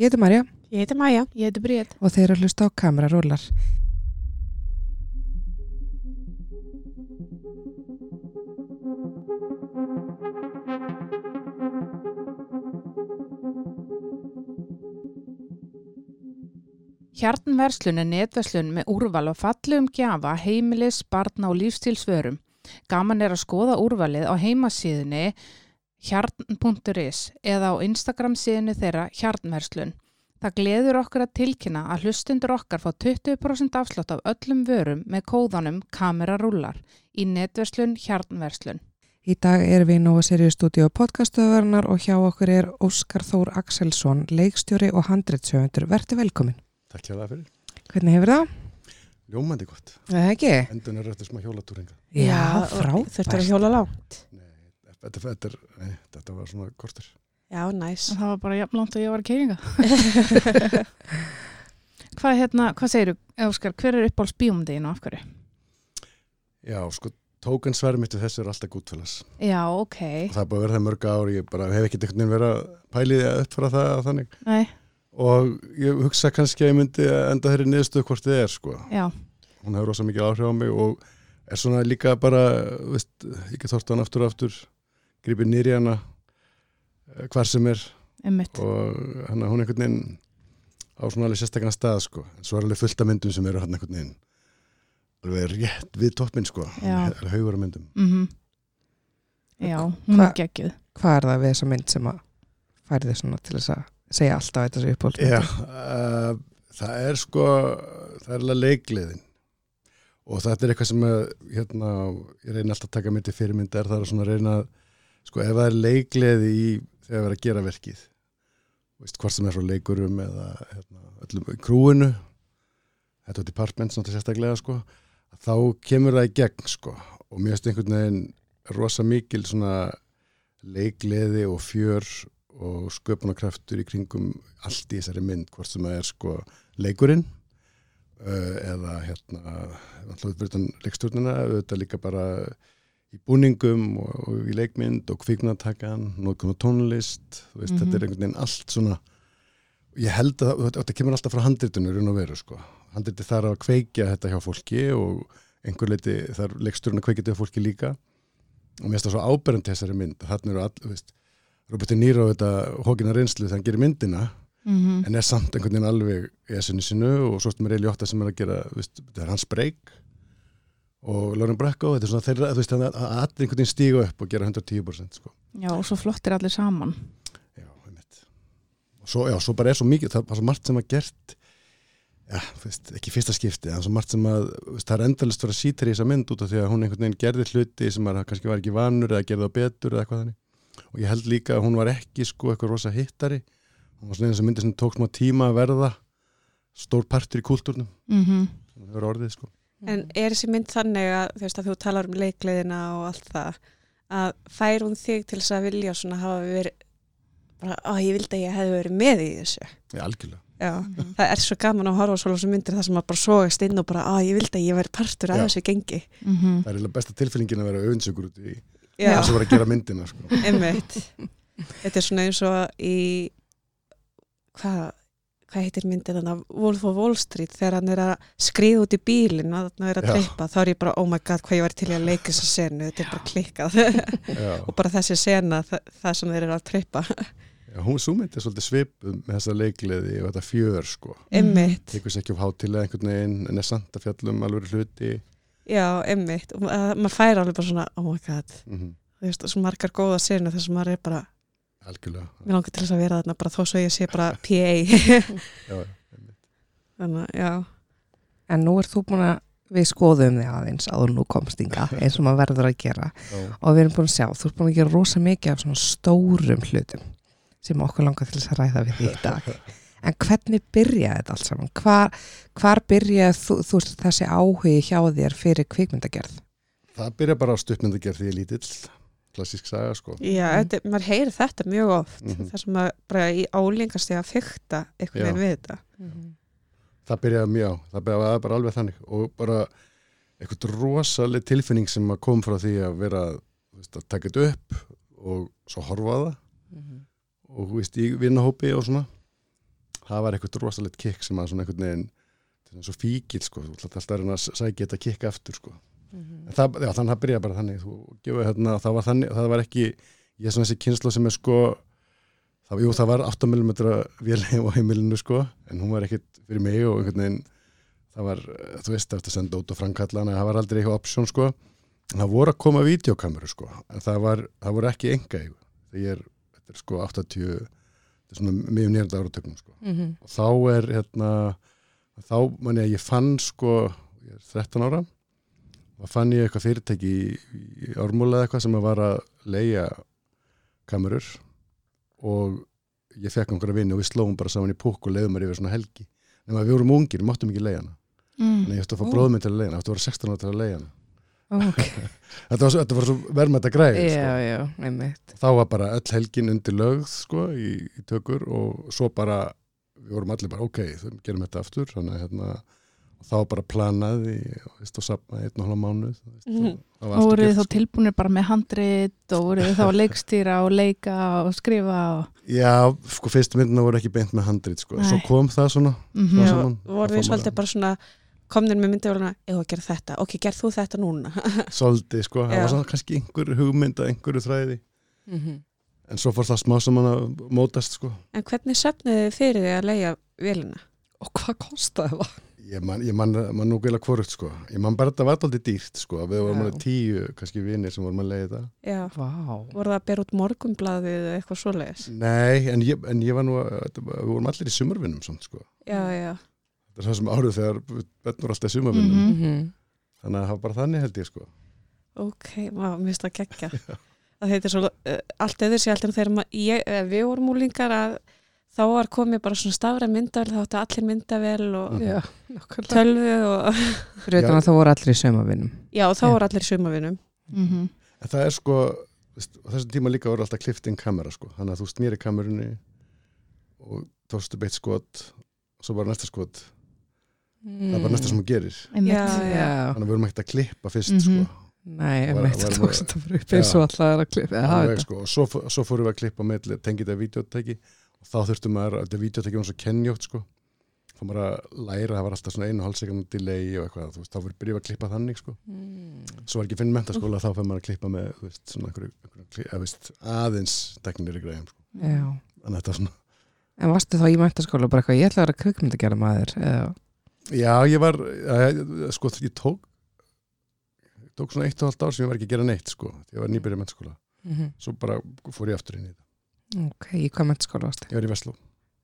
Ég heiti Marja Ég heiti Maja. Ég heiti Bríð. og þeir eru að hlusta á kamerarúlar. Hjarnverslun er netverslun með úrval og fallegum gjafa, heimilis, barna og lífstilsvörum. Gaman er að skoða úrvalið á heimasíðunni hjarn.is eða á Instagram síðunni þeirra hjarnverslun. Það gleður okkur að tilkynna að hlustundur okkar fá 20% afslátt af öllum vörum með kóðanum kamerarúlar í netverslun hjarnverslun. Í dag erum við í Nóa Sirius stúdíu podcastöðuvernar og hjá okkur er Óskar Þór Axelsson, leikstjóri og handreitsjöfundur. Verði velkomin. Takk hjá það fyrir. Hvernig hefur það? Ljómandi gott. Það er ekki? Endun er eftir smá hjólatúringa. Já, Þurftur að hjóla lágt. Nei, þetta, þetta, er- nei, þetta var svona kortur. Já, næs. Það var bara jafn langt að ég var að keiringa. hvað, hérna, hvað segir þú, Óskar, hver er uppáhalds bíómyndiðin og af hverju? Já, sko, tókan við þessu er alltaf gútfélags. Já, ok. Og það er að vera það í mörg ár, ég bara hef ekkert einhvern veginn verið að pælið að uppfara það að þannig. Nei, Og ég hugsa kannski að ég myndi að enda þeirri niðurstöðu hvort þið er, sko. já, Hún hefur rosa mikið áhrif á mig og er svona líka bara, veist, ég get þort hann aftur og aftur, grípið nýri hana, eh, hvar sem er einmitt. og hann, hún einhvern veginn á svona alveg sérstakana stað sko. en svo er alveg fullt af myndum sem eru hann einhvern veginn alveg rétt við toppin sko. Já. alveg haugur af myndum Mm Já, hún er geggjuð. Hvað er það við þessa mynd sem að færi þið svona til þess að segja alltaf þetta sem uppáhalds? Já, uh, það er sko það er alveg leikliðin og þetta er eitthvað sem að, hérna, ég reyna alltaf að taka myndi fyrirmynd er það að svona reyna að, sko ef það er leikliði í þegar það er að gera verkið veist, hvort sem er svo leikurum eða hérna, öllum krúinu þetta er department svona sérstaklega sko þá kemur það í gegn sko. Og mér finnst einhvern veginn rosa mikil svona leikliði og fjör og sköpunarkraftur í kringum allt í þessari mynd, hvort sem það er sko leikurinn uh, eða hérna alltaf fyrir þann leikstjórnina, auðvitað líka bara í búningum og, og í leikmynd og kvikmyndatakkan, nótkunn og tónlist þú veist, Mhm. þetta er einhvern veginn allt svona ég held að þetta kemur alltaf frá handritinu raun og veru sko, handriti þarf að kveikja þetta hjá fólki og einhver leiti þarf leikstjórn að kveikja þetta hjá fólki líka. Og mér finnst það svo áberandi þessari mynd, þannig eru all, veist Robert De Niro þetta hókina reynslu þegar hann gerir myndina Mm en er samt einhvern veginn alveg í essinu sinu og svo ertum við Ray Liotta sem er að gera veist, þetta er hans breyk og Lauren Bracco, þetta er svona þeirra veist, að allir einhvern veginn stíga upp og gera 110% sko. Já, og svo flottir allir saman. já, einmitt. Og svo, já, svo bara er svo mikið, það er svo margt sem að gert. Já, veist, ekki fyrsta skipti en svo margt sem að, veist, það er endalist fyrir að síta í þessa mynd út af því að hún einhvern veginn gerði hluti sem að kannski var ekki vanur eða gerði það betur eða eitthvað þannig. Og ég held líka að hún var ekki sko eitthvað rosa hittari. Hún var svona eins og myndi sem tók smá tíma að verða stór partur í kúltúrnum. Mm sem það En er þessi mynd þannig að þú veist að þú talar um leikliðina og allt það að fær hún þig til þess að vilja svona hafa verið bara, á ég vildi að ég hefði verið með í þessu. Já, algjörlega. Já, það er svo gaman að horfa á svona myndir þar sem maður bara sogast inn og bara, á ég vildi að ég verið partur af þessu gengi. -hmm. Það er eiginlega besta tilfinningin að vera auðvinsökur út í Já, þess að vera að gera myndina sko. Þetta er svona eins og í hvað hvað heitir myndin þannig að Wolf of Wall Street þegar hann er að skriða út í bílinn og þannig er að Já. treypa, þá er ég bara oh my god hvað ég var til að leika þessa senu, þetta er bara klikkað. Og bara þessi sena það, það sem þeir eru að treypa. Hún svo myndi svolítið svipum með þessa leikleði og þetta fjör sko. einmitt, Tekur sér ekki á hátilega einhvern veginn en er samt að fjallum alveg hluti. já, einmitt. Og ma- maður fær alveg bara svona oh my god, Mm þú veist, svo margar góða senu þess að maður er bara, Algjörlega. mér langar til þess að vera þarna bara þó svo ég sé bara PA Já, þannig, að, já, En nú er þú búin að við skoðum þig aðeins áður nú komst inga eins og maður verður að gera. Já, og við erum búin að sjá, þú ert búin að gera rosa mikið af svona stórum hlutum sem okkur langar til þess að ræða við því í dag. En hvernig byrjaði þetta allt saman? Hvar, hvar byrjaði þú, þú veist, þessi áhugi hjá þér fyrir kvikmyndagerð? Það byrja bara á stuttmyndagerð því ég er lítill, klassísk saga sko. já Mhm. þetta, maður heyrir þetta mjög oft Mhm. þar sem maður bara í álingast að fykta einhvern Já. veginn við þetta Það byrjaði mjög, það byrjaði bara alveg þannig og bara eitthvað rosaleg tilfinning sem að kom frá því að vera veist, að taka þetta upp og svo horfa á það og veist, í vinnahópi og svona það var eitthvað rosalegt kikk sem að svona veginn þetta er svo fíkil sko, alltaf að reyna að sækja þetta kikk aftur sko en það, já, þannig að það byrja bara þannig. Þú hérna, það var þannig, það var ekki ég er svona þessi kynslu sem er sko það, jú, það var 8 mm vélheim á heimilinu sko, en hún var ekkit fyrir mig og einhvern veginn það var, þú veist, eftir að senda út og framkalla en það var aldrei eitthvað option sko. En það voru að koma videokameru sko. En það, var, það voru ekki enga þegar ég er, þetta er sko 80 þetta er svona mjög nýjönda áratöknum sko. Mhm. og þá er hérna þá mann ég að ég fann sko ég er 13 ára og fann ég eitthvað fyrirtæki í, í ármúla eða eitthvað sem að var að leia kamerur og ég fekk einhverja vinni og við slóum bara saman í púk og leiðum mér yfir svona helgi nema við vorum ungir, við máttum ekki leia hana Mm. en ég ætti að fá Ó. bróðminn til að leia hana, ég ætti að vera 16 ára til að leia hana Ok, þetta var, þetta var svo verðmætt að græði já, sko. einmitt. þá var bara öll helgin undir lögð sko, í, í tökur og svo bara við vorum allir bara ok, þau gerum þetta aftur þannig að hérna, þá var bara planað í, og, veist, og sapnaði einn og hálfa veist, Mhm. og, var voruð þið þá sko. tilbúinir bara með handrit og voruð þið þá að leikstýra og leika og skrifa og... Já, sko fyrstu myndina voru ekki beint með handrit sko. Svo kom það svona Mm Smá Já, saman. voru Það þið svolítið bara- svona komnir með myndavélina, eða að gera þetta ok, gerð þú þetta núna svolítið, sko, það Já. var svona kannski einhver hugmynd að einhverju þræði Mhm. en svo fór það smá saman að mótast sko. en hvernig söfnuðu þið fyrir því að leia vélina? Og hvað kostaði það? Ég man, ég man, man nú gæla hvorugt sko. ég man bara þetta var aldrei dýrt sko. við vorum Já. alveg tíu kannski vinir sem vorum að leiða þetta Já, Vá. voru það að bera út morgunblaðið eða eitthvað svoleiðis? Nei, en ég, en ég var nú að- við vorum allir í sumarvinnum samt, sko. Já, já, þetta er það sem árið þegar bönn voru alltaf í sumarvinnum Mhm. Mhm. þannig að það var bara þannig held ég sko. ok, má, mér finnst það geggja það heitir svo uh, allt sér heldur en þegar ma- ég, eh, við vorum úlingar að þá var komið bara svona stafra myndavel þá áttu allir myndavel og Mhm. Já, nákvæmlega. tölvu og Fyrir Já. að það voru allir í sömavinum. já, þá voru allir í sumavinum Mm en það er sko þessum tíma líka voru alltaf klift inn kamera sko. þannig að þú snýri kamerunni og tókstu beitt skot og svo bara næsta skot það er bara næsta sem þú gerir Já, Já, þannig að við vorum ekkert að klippa fyrst Mhm. sko. nei, einmitt, var- það tókst þetta bara upp eins og allar að klippa. eða hafa Alveg, þetta. sko. og svo, fó- svo fórum við að klippa með tengið þetta videotæki og þá þurftum maður, þetta videotæki var svo kenjótt sko. þá maður að læra, það var alltaf svona einu og sekund delay og eitthvað, þú veist, þá fyrir byrjuð að klippa þannig sko. Mm. svo var ekki finn mentaskóla þá fyrir maður að klippa með þú veist, svona einhverju, einhverju veist, aðeins teknir í greiðum sko. Þannig að þetta var svona En varstu þá í mæntaskóla bara eitthvað, ég ætla að vera kvikmyndagjara maður eða, já, ég var, já, sko, ég tók tók svona eitt og halvt ár sem ég var ekki að gera neitt sko. ég var nýbyrjað mentaskóla Mhm. svo bara fór ég aftur inn í þetta Ok, í hvað mæntaskóla varstu? ég var í Vestló.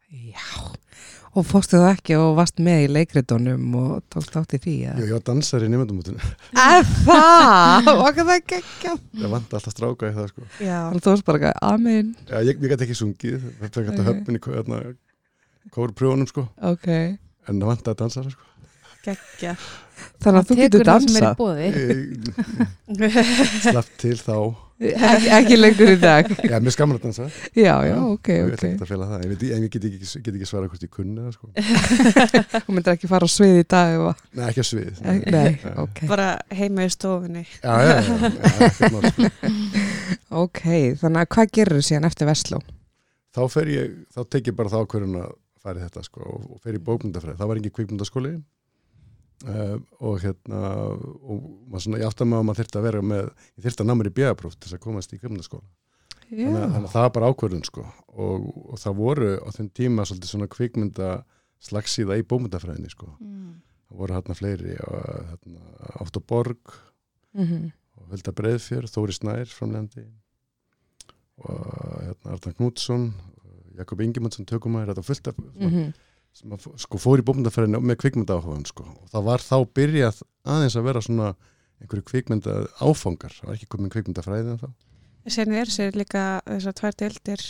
Já, og fórstu það ekki og varst með í leikritunum og tókst átt í því Jú, ég var dansari í nefndumútinu Að það, okkar það geggja ég vant alltaf stráka í það sko. já, þú varst bara eitthvað, amen. Já, ég, ég gæti ekki sungið, það fekk þetta Ok. höfn í hérna, kórprjónum sko, Ok, en það vantaði dansara sko. Geggja þannig að þú getur. Ég slapp til þá, ekki, ekki lengur í dag. Já, mér skamur að dansa, Já, já, ok, ég ok veit ekki að fela það, ég, veit, en ég get ekki, get ekki svara hvort ég kunni það sko. Þú myndir ekki fara á svið í dag og... Nei, ekki að svið. Nei, ok. Bara heima í stofunni. Já, já, já, já, já mál, sko. Ok, þannig að hvað gerur síðan eftir Vestló? Þá fer ég, þá tek ég bara þá hverjum að fara í þetta sko, og, fer í bókmyndafræði, það var ekki kvikmyndaskóli uh, og hérna og maður svona, ég átti að maður að maður þyrfti að vera með, ég þyrfti að ná mér í bjöðapróf til þess að komast í kvikmyndaskóla þannig, þannig að það var bara ákvörðun sko. og, og það voru á þeim tíma svolítið svona kvikmynda slagsíða í bómyndafræðinni sko. Mm. það voru hérna fleiri hérna, Átt og Borg Mhm. og Vilda Breiðfjör, Þóri Snær framlegandi og hérna, Arnar Knútsson Jakob Ingemundsson tökumæður þetta var fullt af Mhm. Sem að, sko, fór í bómyndafræðinu með kvikmynda áhugan sko. og það var þá byrjað aðeins að vera svona einhverju kvikmynda áfangar. Það var ekki komin kvikmyndafræði en þá Sérni er sér líka þessar tvær deildir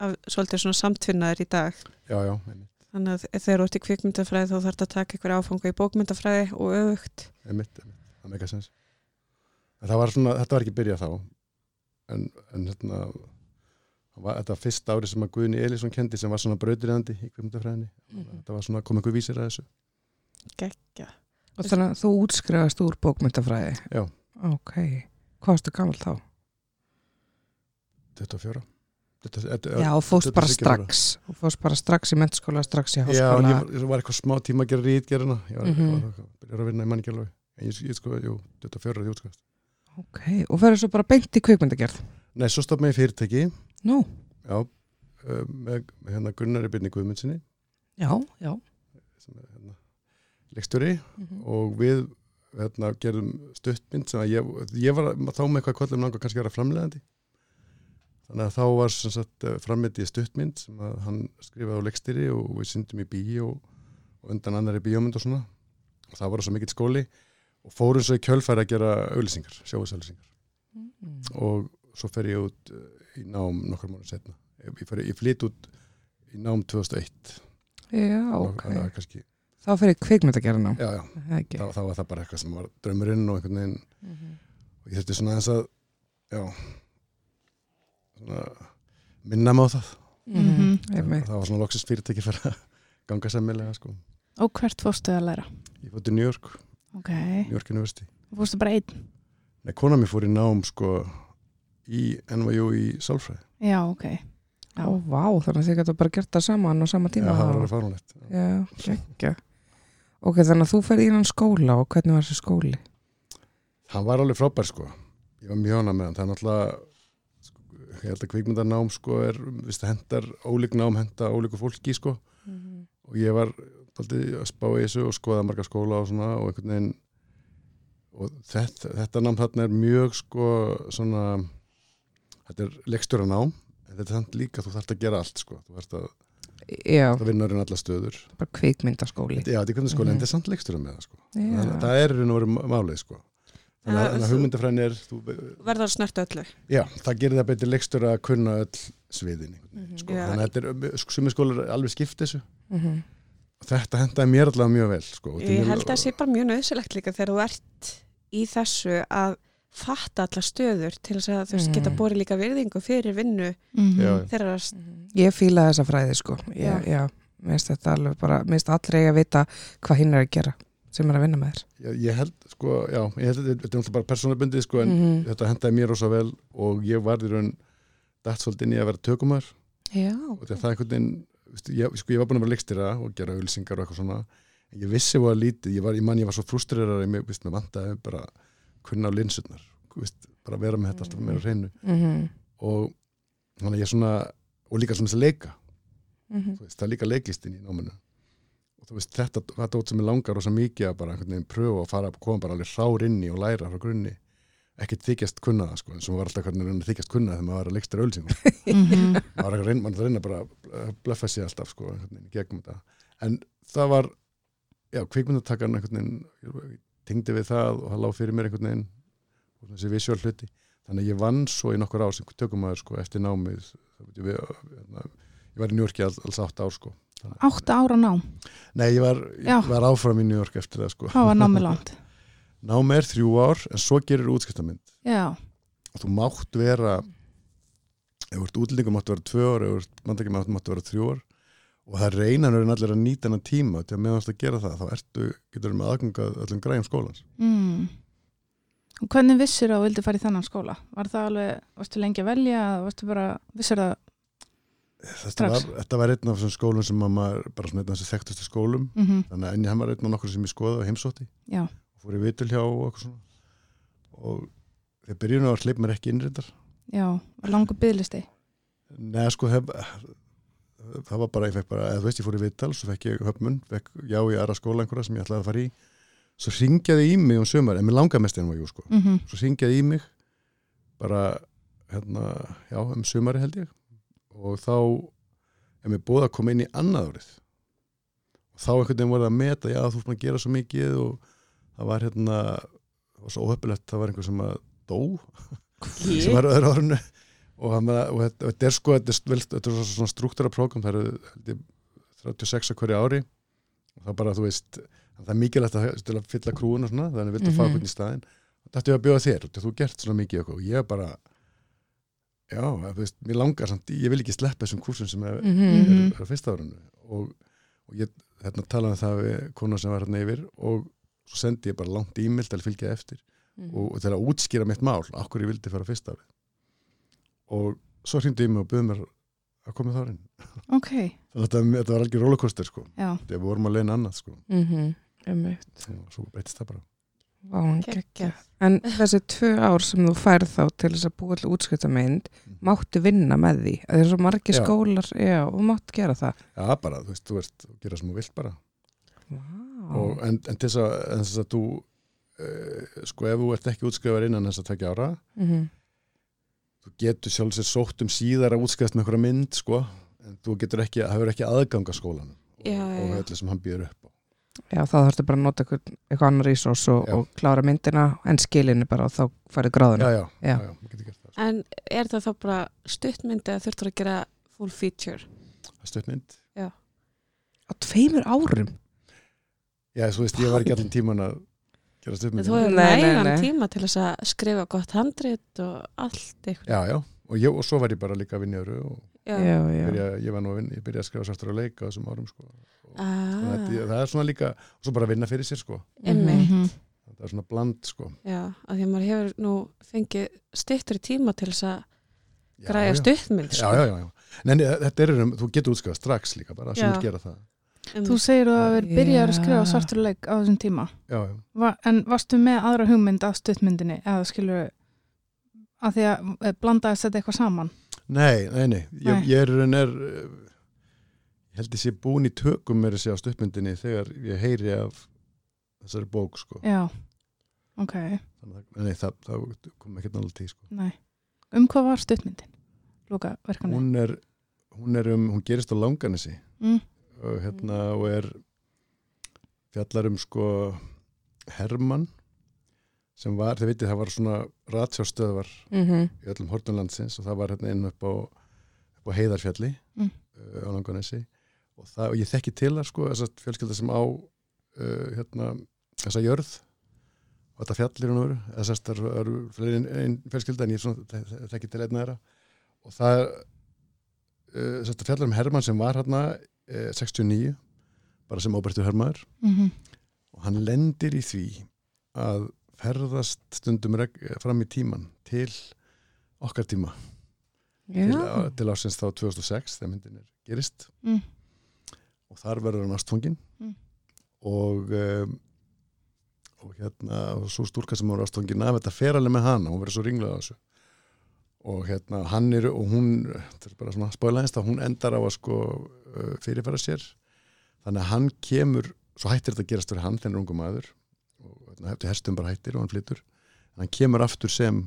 af svolítið svona samtvinnaður í dag. Já, já, einmitt, þannig að þegar þú ert í kvikmyndafræði þá þarf þetta að taka einhver áfanga í bókmyndafræði og öfugt. Einmitt, einmitt. það meika sens. Var svona, þetta var ekki byrjað þá. En, en hérna var, þetta var fyrsta ári sem að Guðni Elísson kendi sem var svona brautirandi í kvikmyndafræðinni. Mhm. þetta var svona, kom einhver vísir að þessu. Geggja Og þannig að þú útskrifast úr bókmyndafræði? Já. Ok, hvað varstu gammal þá? 24, þetta, þetta, Já, og fóst þetta bara strax. Og fóst bara strax í mennskóla, strax í Já, en háskóla. ég var, ég var eitthvað smá tíma að gera rítgerina ég var, mm -hmm. að vinna í manni alveg en ég, ég sko, jú, 24 því útskast Ok, og ferður svo bara beint í kvikmyndagerð? Nei, svo stopp með í fyrirtæki Nú, já, uh, með, hérna Gunnari Byrni Guðmundsinni já, já. Sem er hérna leikstjóri. Mhm. og við hérna, gerðum stuttmynd sem að ég, ég var þá með eitthvað kvöldum langa kannski að vera framlegandi þannig að þá var sem sagt frammyndi stuttmynd sem að hann skrifaði á leikstýri og við syndum í bí og, og undan annari bíómynd og svona. Og það var svo mikill skóli og fórum svo í kjölfæri að gera auðlýsingar, sjáðsauðlýsingar Mm. og svo fer ég út uh, í nám nokkur mánu setna ég, ég flyt út í nám 2001 Já, ok. að kannski, Þá fer ég kvikmyndagerðina já, já, Það er ekki. Þá, þá var það bara eitthvað sem var draumurinn og einhvern veginn Mhm. og ég þurfti svona eins að já svona, minna mig á það. Mhm, það, einmitt. það var svona loksist fyrirtæki fyrir að ganga semmilega sko. Og hvert fórstu að læra? ég fór til New York, Ok, New York University. Fórstu bara einn? Nei, kona mér fór í nám sko í NYU í Sálfræði. Já, ok. Já. Ó, vá, þannig að þið geta bara gert það saman á sama Já, tíma það var alveg fáránlegt. Já, geggja. Ok, þannig að þú ferði í hann skóla og hvernig var þessi skóli? hann var alveg frábær sko. Ég var mjög hana með hann, það er náttúrulega sko, ég held að kvikmyndarnám sko er, viðst, hendar ólík nám henda ólíku fólki sko. Og ég var daldið að spá í þessu og skoða marga skóla og svona og einhvern veginn og þetta, þetta nám þarna er mjög sko svona þetta er leikstjóra nám en þetta er samt líka, þú þarft að gera allt sko þú þarft að, Já, að vinna um alla stöður bara kvikmyndaskóli já, þetta er hvernig skóla, Mhm. en þetta er samt leikstjóra með það sko Já, Þannig að það er í raun og veru málið sko þannig að, Ja, þannig að hugmyndafræðin er þú, verður að snerta öllu já, það gerir það betur leikstjóra að kunna öll sviðin Mhm. sko. Já. þannig að þetta er, sumi skólar alveg skipt þessu Mhm. og þetta hendaði mér allavega mjög vel sko. Ég held að það sé bara mjög nöðsilegt líka þegar þú ert í þessu að fatta alla stöður til þess að þú veist Mm. geta borið líka virðingu fyrir vinnu Mhm. Já, þeirra Ég fíla þessa fræði sko Já. ég, Já, mér finnst þetta alveg bara mér finnst allra eiga að vita hvað hinn er að gera sem er að vinna með þér ég, ég held sko, já, ég held þetta þetta er náttúrulega bara persónabundið sko, en Mhm. þetta hendaði mér rosa vel og ég var í raun dætt svolítið inn í að vera tökumar Já, og þetta er einhvern veginn ég, sko, ég var búin að vera leikstýra og gera auðlýsingar og eitthvað svona ég vissi hvað lítið, ég var, ég man ég var svo frústrerar að kunna á linsutnar, veist, bara vera með þetta alltaf meira hreinu. Mhm. og þannig að ég svona og líka svona þess að leika, Mhm. þú veist, það er líka leiklistin í náminu. Og þú veist, þetta, þetta út sem ég langar rosa mikið að bara einhvern veginn pröfa og fara að koma bara alveg rár inn í og læra frá grunni. Ekkert þykjast kunna það sko, eins og maður var alltaf hvernig að reyna að þykjast kunna það þegar maður var að leikstýra auðlýsingum Mhm. maður var að reyna, maður að reyna bara að blöffa sig alltaf sko, gegnum þetta. En það var, já, kvikmyndatakarn einhvern veginn, tengdi við það og það lág fyrir mér einhvern veginn og þessi visual hluti, þannig að ég vann svo í nokkur sem tökum maður sko eftir námið við, hérna, ég var í New Yorki alls, alls átt ár sko. Átta ára nám, nei, ég var, ég var áfram í New York eftir það sko. Hvað var námið langt? námið er þrjú ár, en svo gerir útskiptamynd Já, og þú mátt vera ef þú ert útlendingur máttu vera tvö ár ef þú ert mandakið máttu vera þrjú ár og það reyna nörðin allir að nýta hennar tíma til að meðan þú ert að gera það, þá ertu getur með aðgangað öllum græjum skólans. Mm. Hvernig vissir að þú vildi fara í þennan skóla? Var það alveg, varstu lengi að velja, eða varstu bara, vissir það? þetta var, þetta var einn af þessum skólum sem að maður, bara svona einn af þessu þekktustu skólum. Mm þannig að enni hann var einn af nokkur sem ég skoði og heimsótti. Já, og fór í vitul hjá og eitthvað svona. Og þegar byrjunum var hleyp mér ekki innrindar já, var langur byðlisti Nei, sko, hef, það var bara, ég fekk bara, eða þú veist, ég fór í viðtal, svo fekk ég höfmun, fekk já í aðra skóla einhverja sem ég ætlaði að fara í. Svo ringjaði í mig um sömur, en mér langaði mest en var jú, sko. mm Svo ringjaði í mig, bara, hérna, já, um sömari held ég. Og þá er mér búið að koma inn í annað árið. Og þá einhvern veginn voru að meta, já, þú ert búin að gera svo mikið og það var hérna, það var svo óhöppilegt, það var einhver sem að dó sem var öðru árinu og, og þetta, er sko þetta er, er svona struktúra prógram það eru held ég, 36 á hverju ári og það er bara þú veist það er mikilvægt að, að fylla krúuna svona, þannig viltu mm -hmm. fá Mhm. hvernig í staðinn og þetta er að bjóða þér, þú gert svona mikið og ég er bara já, þú veist, mér langar samt, ég vil ekki sleppa þessum kursum sem er, Mhm. er, Mhm. er á fyrsta árinu og, og ég hérna, talaði um það við kona sem var hérna yfir og svo sendi ég bara langt e-mail til að fylgja eftir Mhm. og, og til að útskýra mitt mál okkur ég vildi fara fyrst árið og svo hringdi ég mig og buði mér að koma þá inn ok, þannig að þetta, þetta var algjör rollercoaster sko við vorum að leina annað sko mm einmitt. og svo breytist það bara geggja. En þessi tvö ár sem þú færð þá til þess að búa til útskriftamynd, máttu vinna með því. Það er svo margir Já. skólar, já, og máttu gera það. já bara, þú veist, þú veist, þú gera sem þú vilt bara Vá. og, en, en til þess að, að þú uh, sko ef þú ert ekki útskrifar innan þess að tvekja ára Mhm. Þú getur sjálfsög sótt um síðar að útskrifast með einhverja mynd sko en þú getur ekki, hafur ekki aðgang að skólanum Já, já, og já. öllu sem hann býður upp á Já, þá þarfstu bara að nota eitthvað, eitthvað annar resource og, Já. og klára myndina en skilinu bara og þá farið já, gráðuna. já, já, Já. já, þú getur gert það sko. En er það þá bara stuttmyndi að þurftur að gera full feature? Stuttmynd Á tveimur árum? já, þú veist, ég var ekki allan tíman að Þú stuttmynd hefur Nei, nei, nægan nei. tíma til þess að skrifa gott handrit og allt eitthvað. já, já, og, ég, og svo var ég bara líka að vinna í öru og Já. Já, já. byrja, ég var nú að vinna, ég byrjaði að skrifa svartur og leika á þessum árum sko og, Ah, þannig að ég- það er svona líka, og svo bara að vinna fyrir sér sko einmitt. Mhm. það er svona bland sko Já, að því að maður hefur nú fengið styttri tíma til þess að græja stuttmynd. já, já, já, já. En eh, þetta er um, þú getur útskafað strax líka bara, sem vil gera það Þú segir þú að vera byrjar að skrifa Já. svartur leik á þessum tíma já, já. Va en varstu með aðra hugmynd af stuttmyndinni eða skilur að því að eh, blandaðist þetta eitthvað saman Nei, nei, nei, ég, Nei. ég er, en er eh, ég held ég sé búin í tökum með þessi á stuttmyndinni þegar ég heyri af þessari bók sko já, ok, nei, það, það kom ekki náttúrulega til sko. nei um hvað var stuttmyndin? Lúka verkanir hún er hún er um, hún gerist á langanesi mm. Og hérna og er fjallar um sko Hermann sem var, þið veitir, það var svona ratsjástöðvar Mhm. í öllum hortunlandsins og það var hérna inn upp á, upp á heiðarfjalli Mm. uh, á Langanesi og, það, og ég þekki til það sko þess að fjölskylda sem á uh, hérna, þessa jörð og þetta fjallir hún veru eða sérst það eru fleiri en ein fjölskylda en ég svona, þe- þe- þekki til einna þeirra og það uh, sérst fjallar um Hermann sem var hérna uh, 69 bara sem óbærtu hermaður Mm og hann lendir í því að ferðast stundum fram í tíman til okkar tíma til, Já. til ásins þá 2006 þegar myndin er gerist Mm. og þar verður hann ástfangin Mm. og um, og hérna og svo stúrka sem var ástfangin af þetta fer alveg með hana, hún verður svo ringlega á þessu og hérna hann er og hún, þetta er bara svona spólaðist að hún endar á að sko fyrirfæra sér þannig að hann kemur svo hættir þetta að gerast fyrir hann þennan ungu maður og hefði herstum bara hættir og hann flyttur en hann kemur aftur sem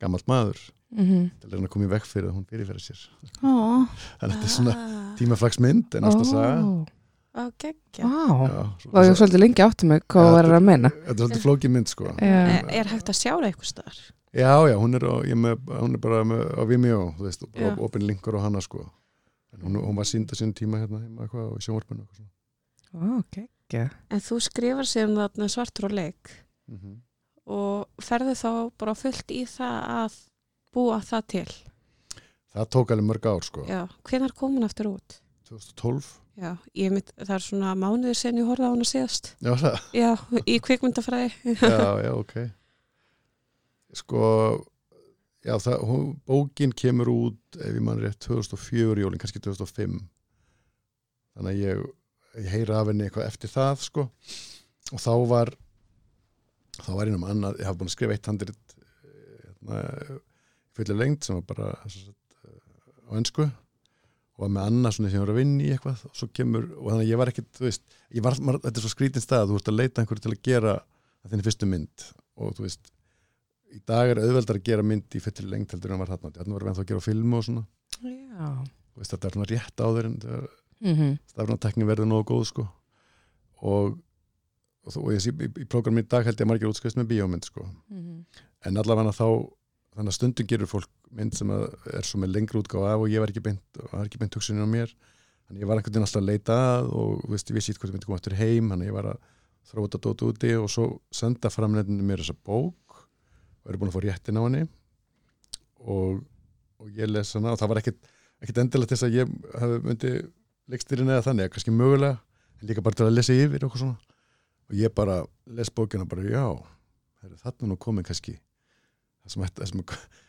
gammalt maður Mhm. til að koma í vekk fyrir að hún fyrirfæra sér Ó, þannig að þetta er svona Ah, tímaflagsmynd en ást að saga Ó, á geggja. Vá, og ég svolítið lengi átti mig hvað þú verður að meina. Þetta er svolítið flókið mynd sko. Er, er hægt að sjá það eitthvað staðar? Já, já, hún er, á, ég er með, hún er bara með, á Vimeo, þú veist, Já. og opin linkur á hana sko hún, hún var sínd að sín tíma hérna heima eitthvað og sjónvarpinu og eitthvað Ó, geggja. En þú skrifar sem þarna svartur og leik mm -hmm. og ferðu þá bara fullt í það að búa það til. Það tók alveg mörg ár sko Já, hvenar kom hún aftur út? 2012 Já, ég mynd, það er svona mánuður sen ég horfði á hana síðast. Já, það, Já, í kvikmyndafræði. já, já, ok Sko já, það, hún, bókin kemur út ef ég mann rétt 2004 jólin, kannski 2005 þannig að ég, ég heyra af henni eitthvað eftir það sko. Og þá var þá var einum annað, ég hafði búin að skrifa eitt handrit hérna, fullir lengt sem var bara sagt, á ennsku og var með annað svona sem var að vinna í eitthvað og svo kemur, og þannig að ég var ekkit þú veist, var, þetta er svo skrítin stað þú ert að leita einhverju til að gera þinni fyrstu mynd. Og þú veist í dag er auðveldar að gera mynd í fullir lengt heldur en hann var þarna, þarna var við ennþá að gera filmu og svona, Já. veist, þetta er svona rétt á þeir en þegar Mhm. stafnatekni verður nógu góð sko og, og, þú- og ég sé í, í prógramin í dag held ég að margir útskast með bíómynd sko Mhm. en allavega þá þannig að stundum gerur fólk mynd sem er svo með lengri útgáfa af og ég var ekki beint, var ekki beint hugsunin á mér þannig ég var einhvern veginn alltaf að leita að og veist, ég vissi eitthvað myndi koma eftir heim þannig ég var að þróa þetta dót úti og svo senda framleitinni mér þessa bók og eru búin að fá réttin á henni og, og ég les hana og það var endilega til þess að ég hafi myndi leikstýrin eða þannig, kannski mögulega en líka bara til að lesa yfir og svona og ég bara les bókina bara já, þarna nú komin kannski það sem, það sem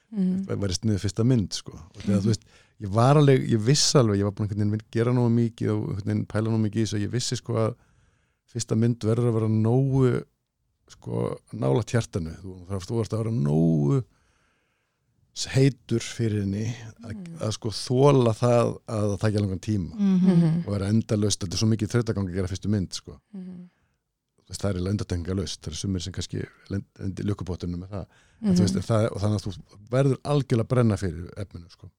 Mhm. væri sniðu fyrsta mynd sko. og þegar þú veist, ég var alveg, ég viss alveg ég var búin að gera nógu mikið og pæla nógu mikið í þessu, ég vissi sko að fyrsta mynd verður að vera nógu sko nála tjartanu þú, þú varst að vera nógu heitur fyrir henni að, Mm. að sko þóla það að það takja langan tíma Mhm. og vera endalaust, þetta er svo mikið þrautagangi að gera fyrstu mynd sko Mhm. Þú veist, það er endatengalust, það er sumir sem kannski lendi lukubóttunum með það, mm veist, það og þannig að þú verður algjörlega brenna fyrir efninu sko.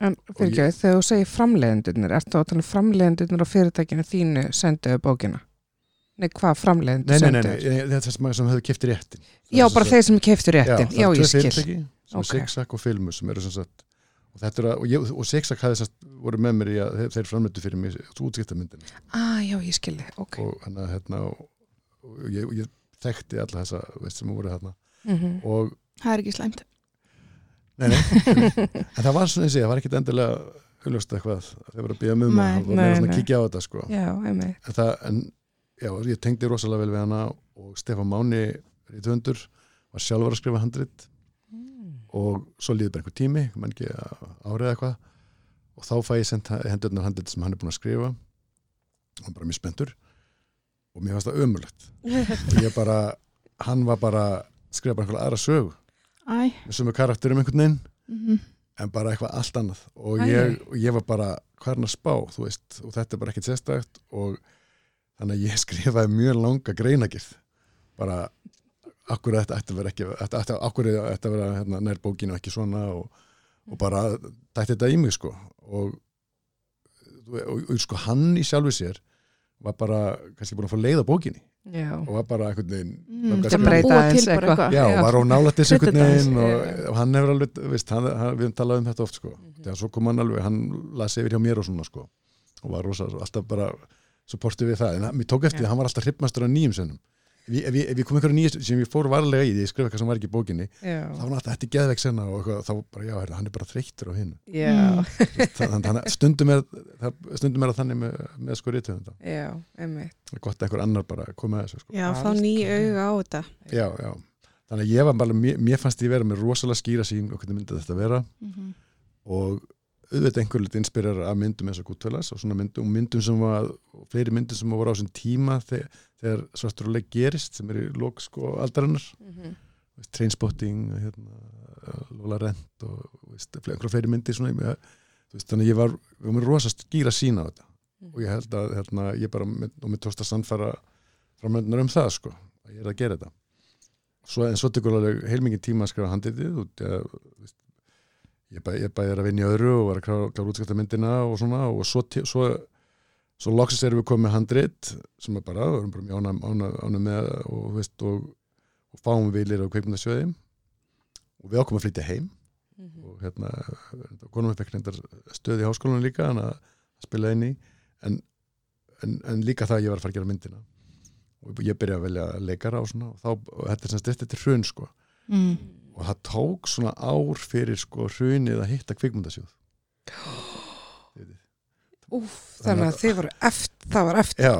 En fyrir ekki, þegar þú segir framleiðendurnir, ertu að tala um framleiðendurnir á fyrirtækinu þínu senduðu bókina? Nei, hvað framleiðendur Nei, nei, nei, nei, þetta er þess að sem hefur keftir réttin Já, bara þeir sem Já, réttin. Já, það er ég tvö skil. fyrirtæki sem Ok. okay. Sixack og Filmus sem eru sem sagt og þetta er að, og, ég, og Sixack hafði sem sagt voru með mér í að þeir, þeir framleitu fyrir mig útskiptamyndin Ah, já, ég skilji, ok. og hann að hérna og, og ég, og ég þekkti alla þessa veist, sem voru þarna Mhm. og Það er ekki slæmt. Nei, nei, en það var svona eins og ég, það var ekkit endilega auðljóst eitthvað, þeir voru að býja Nei, maður og nei, meira svona að kíkja á þetta sko. Já, einmitt. en það, en já, ég tengdi rosalega vel við hana og Stefán Máni í tvöndur, var sjálfur að skrifa handrit og svo líður bara einhver tími, mann ekki árið eitthvað. Og þá fæ ég sendt hendurnar handrit sem hann er búin að skrifa. Og hann bara mjög spenntur og mér fannst það ömulegt og ég bara, hann var bara skrifa bara einhverja aðra sögu Æ. með sumu karakterum einhvern veginn Mm en bara eitthvað allt annað. Og ég, og ég var bara hvern að spá, þú veist, og þetta er bara ekkert sérstægt og þannig að ég skrifaði mjög langa greinagirð bara akkur þetta ætti að vera ekki akkur þetta ætti að vera hérna, nær bókinu ekki svona og, og bara dætti þetta í mig sko og, og, og, og sko hann í sjálfu sér var bara kannski búin að fá leið á bókinni Já. og var bara einhvern veginn Mm, bara eitthvað. eitthvað. Já, Já. var á nálættis einhvern veginn og, hann hefur alveg, veist, hann, við höfum talað um þetta oft sko, Mhm. þegar svo kom hann alveg hann las yfir hjá mér og svona sko og var rosa, alltaf bara supportið við það, en mér tók eftir Já. að hann var alltaf hryppmastur á nýjum sönnum ef, ég- kom einhverju nýjum sem ég fór varlega í því, ég skrifa eitthvað sem var ekki í bókinni Já. þá var hann alltaf, þetta er geðveik senna og eitthvað, þá bara, já, herra, hann er bara þreyttur á hinn Já. þannig að stundum er það, stundum er það þannig með, með sko rítuðunda Já, einmitt. er gott að einhver annar bara koma að þessu sko. Já, fá ný auga á þetta. já, já, þannig að ég var bara mér, mér fannst ég vera með rosalega skýra sín og hvernig myndi þetta vera Mhm. og auðvitað einhver lit inspirar af myndum eins og Goodfellas og svona myndum, myndum sem var, fleiri myndum sem voru á þessum tíma þegar, þegar svartur og leik gerist sem er í lók sko aldarinnar. Mhm. veist, Trainspotting hérna, Lola Rent og einhverja fleiri myndir svona, veist, þannig að ég var, við varum rosa skýra sína á þetta. Og ég held að hérna, ég bara, og mér tókst að sannfæra framöndunar um það sko að ég er að gera þetta. Svo, en svo tekur alveg heilmikið tíma að skrifa handitið og ég, veist, ég, bæ, bæði er að vinna í öðru og var að klára, myndina og svona og svo, svo, svo loksins erum við komið með handrit sem er bara, við erum bara mjög ánum, ánum, ánum með og, veist, og, og fáum vilir á kveikmyndasjöði og við ákomum að flytja heim Mhm. og hérna, konum við fekk reyndar stöð í háskólanum líka að spila inn í en, en, en líka það að ég var að fara að gera myndina og ég byrja að velja leikara og svona og, þá, og þetta er sem styrti til hrun sko Mm. Og það tók svona ár fyrir sko hrunið að hitta kvikmyndasjóð Úf, þannig að þið voru eftir, það var eftir. Já,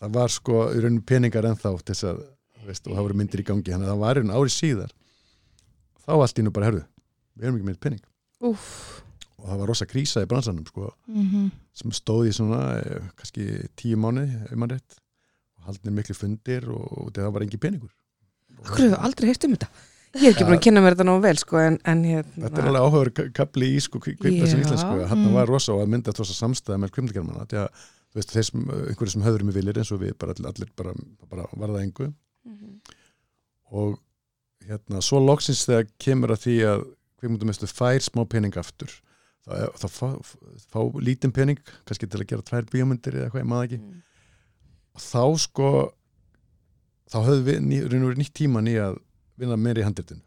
það var sko í rauninu peningar ennþá þess að, veist, og það voru myndir í gangi þannig að það var í raun ári síðar þá allt í nú bara, herðu, við erum ekki með pening Úf, og það var rosa krísa í bransanum sko, Mhm. sem stóð í svona eh, kannski tíu mánu, ef maður rétt og haldnir miklu fundir og, og það var engin peningur okkur hefur aldrei heyrt um þetta. Ég hef ekki búin að kynna mér þetta nóg vel, sko, en, en hérna... Þetta er alveg áhugaður kapli í sko kvikmyndasin Já. íslensku, hann Mm. var rosa og að mynda þess að samstæða með kvikmyndagermanna því að veist, þeir sem, einhverju sem höfður með viljir eins og við bara allir, bara, bara varða engu Mhm. og hérna, svo loksins þegar kemur að því að kvikmyndamestu fær smá pening aftur þá, þá fá, fá lítinn pening kannski til að gera tvær bíómyndir eða eitthvað, maður ekki Mm. og þá sko þá höfðu við ný, nýtt tíma nýja að vinna meira í handritinu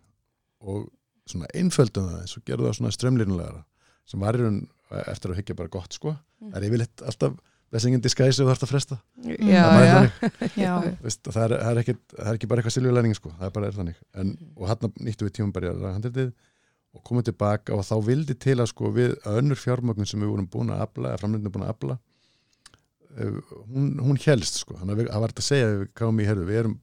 og svona einföldum það eins og gerðu það svona strömlínulegara sem var í raun eftir að hyggja bara gott sko Mm. það er yfirleitt alltaf blessing in disguise ef þú þarfst að fresta Já, Það já. Já. Veist, það, er, það, er ekki, það er ekki bara eitthvað siljulæring sko, það er bara er þannig en, Mhm. og hann nýttu við tímum bara að handritið og komum tilbaka og þá vildi til að sko við að önnur fjármögnum sem við vorum búin að afla, eða framlendinu búin að afla uh, hún, hún helst sko, þannig að við- það var þetta að segja við í við erum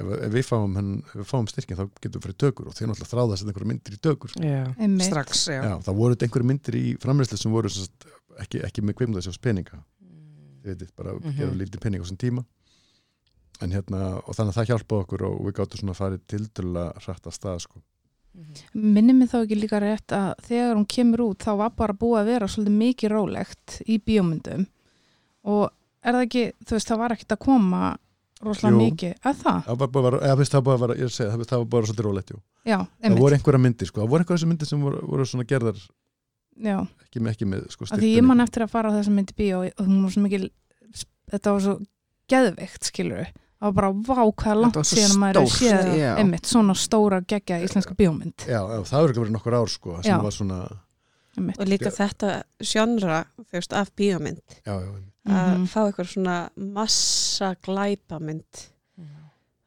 ef, ef við fáum, við fáum styrkin þá getum við fyrir tökur og þeir náttúrulega þráða að setja einhverja myndir í tökur. Já, strax, já. Já, það voru þetta einhverja myndir í framræslu sem voru sagt, ekki, ekki með kveimdaðsjós peninga. Þið veitir, bara Mhm. gera lítið pening á þessum tíma. En hérna, og þannig að það hjálpaði okkur og við gáttum svona að fara tildulega hrætt að stað sko. Minni mig þá ekki líka rétt að þegar hún kemur út þá var bara búið að vera svolítið mikið rólegt í bíómyndum. Og er það ekki, þú veist, það var ekkert að koma rosalega mikið, að það? það var bara, eða, veist, það var bara, ég segja, það, það var bara svolítið rólegt, jú. Já, það einmitt, voru einhverja myndir, sko, það voru einhverja myndir sem voru, voru svona gerðar já, ekki með, ekki með sko, að því ég man eftir að fara á þessa myndi bíó og hún var svo mikil, þetta var svo geðveikt, skilur við það var bara vá hvað Þetta langt síðan að maður er séð einmitt, svona stóra geggja íslenska bíómynd. Já, já, það voru ekki verið nokkur ár sko, sem Já. var svona einmitt. og líka þetta sjónra þú veist, af bíómynd. Já, já, að Mhm. fá eitthvað svona massa glæpamynd.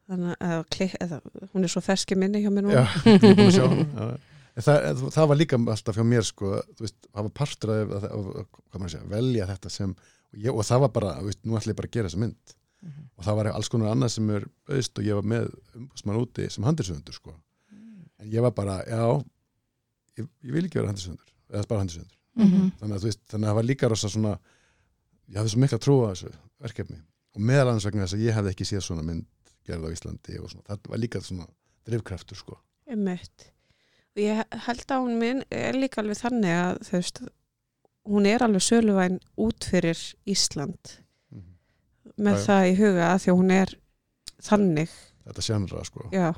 Þannig að klik, eða, hún er svo ferski minni hjá mér nú já, að sjá það, það var líka alltaf hjá mér sko, þú veist, það var partur hvað maður segja, velja þetta sem og, ég, og það var bara, þú veist, nú ætla ég bara að gera þessa mynd. Og það var alls konar annað sem er auðst og ég var með umbúsmann úti sem handilsöfundur sko. en ég var bara, já ég, ég vil ekki vera handilsöfundur eða bara handilsöfundur Mhm. þannig að þú veist, þannig að það var líka rosa svona ég hafði svo mikla trú á þessu verkefni. Og meðal annars vegna þess að ég hafði ekki séð svona mynd gerð á Íslandi og svona, það var líka svona drifkraftur sko. Einmitt. og ég held að hún minn er líka alveg þannig að þú veist hún er alveg söluvæn út fyrir Ísland. Með Já, já. það í huga að því að hún er þannig, þetta sjanra sko. Já,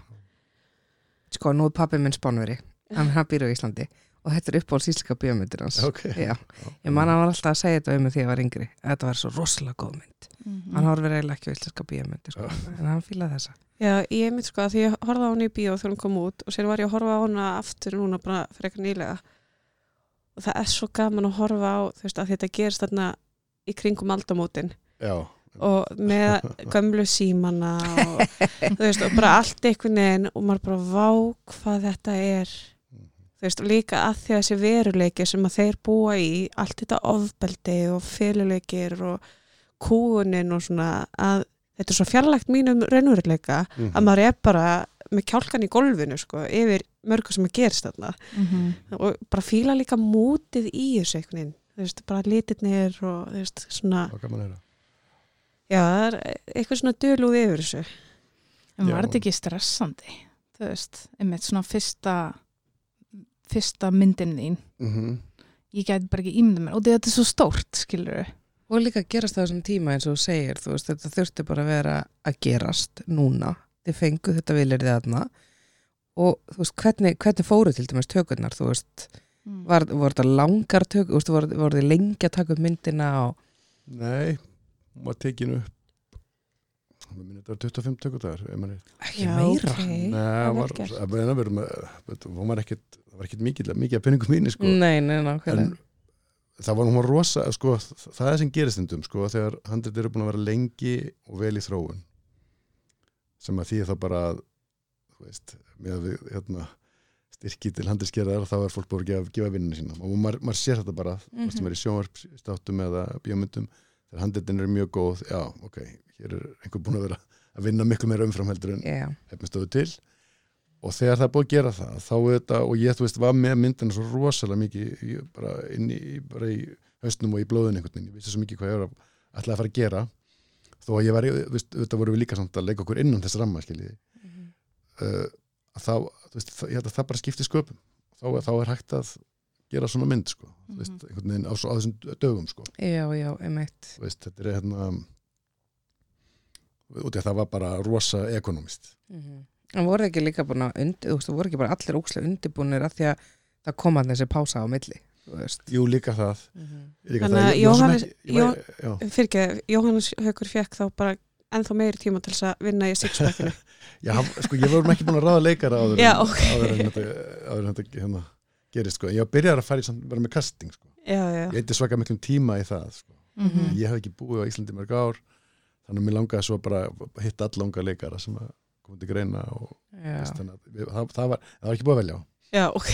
Sko, nú er pappi minn spánveri, hann býr á Íslandi og þetta er uppáhalds íslenska bíómyndir hans. ok, Já, ég man að hann var alltaf að segja þetta um mig því ég var yngri. að Þetta var svo rosalega góð mynd. Mhm. Hann horfir eiginlega ekki á íslenska bíómyndir, sko, en hann fílaði þessa. já, ég mynd sko að því ég horfði á hún í bíó þegar hún kom út og sér var ég að horfa á hana aftur núna bara fyrir eitthvað nýlega og það er svo gaman að horfa á þú veist að þetta gerist þarna í kringum aldamótin já, og með gömlu símana og veist og bara allt einhvern veginn og maður bara vá hvað þetta er veist líka að því að þessi veruleiki sem að þeir búa í allt þetta ofbeldi og féluleikir og kúunin og svona að þetta er svo fjarlægt mínum raunveruleika Mhm. að maður er bara með kjálkan í golfinu sko yfir mörgu sem að gerist þarna Mhm. og bara fíla líka mútið í þessu einhvern veginn þú veist bara litirnir og þú veist svona Já, það er eitthvað svona dölúð yfir þessu. En var þetta ekki stressandi? Þú veist, einmitt svona fyrsta fyrsta myndin þín. Mm ég gæti bara ekki ímynda mér og þetta er svo stórt, skilur Og líka að gerast það á þessum tíma eins og þú segir, þú veist, þetta þurfti bara að vera að gerast núna. Þið fengu þetta viljir þið aðna og þú veist, hvernig, hvernig fóru til dæmis tökurnar, þú veist, var, voru þetta langar tökur, þú veist, voru, voru þið lengi að taka upp myndina og nei, var tekinu upp þetta var 25 tökudagar ef maður er ekki meira. ok. Nei, það það var, veit, var ekkit, það var ekkit mikið, mikið að peningum mínu, sko. Nei, nei, en nákvæmlega. það var hún var rosa, sko, það er sem gerist stundum, sko, þegar handrit eru búin að vera lengi og vel í þróun, sem að því þá bara, að, þú veist, með að við, hérna, styrki til handriskeraðar, þá er fólk búin að gefa, gefa vinninu sína og maður, maður sér þetta bara, mm -hmm. sem er í sjónvarpstáttum eða bíómyndum, þegar handritin eru mjög góð, já, ok, hér er einhver búin að vera að vinna miklu meira umframheldur en Já, hefnastöðu til. Og þegar það er búið að gera það þá er þetta, og ég þú veist var með myndina svo rosalega mikið í, bara inn í, bara í hausnum og í blóðin einhvern veginn, ég vissi svo mikið hvað ég var að ætlaði að fara að gera. Þó að ég var, þú veist, þetta voru við líka samt að leika okkur innan þess ramma, skiljiði. Uh, að þá, þú veist, það, ég það bara skipti sköpum. Þá, þá er hægt að gera svona mynd, sko, þú veist, einhvern veginn á, svo- á þessum dögum, sko. Já, já, veist, þetta er hérna út í að það var bara rosa ekonomist. En voru ekki líka búin að undir, þú veist, voru ekki bara allir ókslega undirbúinir að því að það kom að þessi pása á milli. Jú, líka það. Líka Þannig að Jóhannes-. Fyrir ekki, Jóhannes Haukur fekk þá bara ennþá meiri tíma til þess að vinna í sixpackinu. Já, hann- sko, ég vorum ekki búin að ráða leikara áður Já, en, ok. áður en þetta, áður en þetta hérna, gerist sko. ég byrjar að fara í samt, vera með casting sko. Já, já. ég eitthvað svaka miklum tíma í það sko. Mhm. ég hef ekki búið á Íslandi í mörg ár þannig að mér langaði svo bara að hitta all langa leikara sem að koma til greina og Já, veist, þannig það, það, var, það var ekki búið að velja á Já, ok.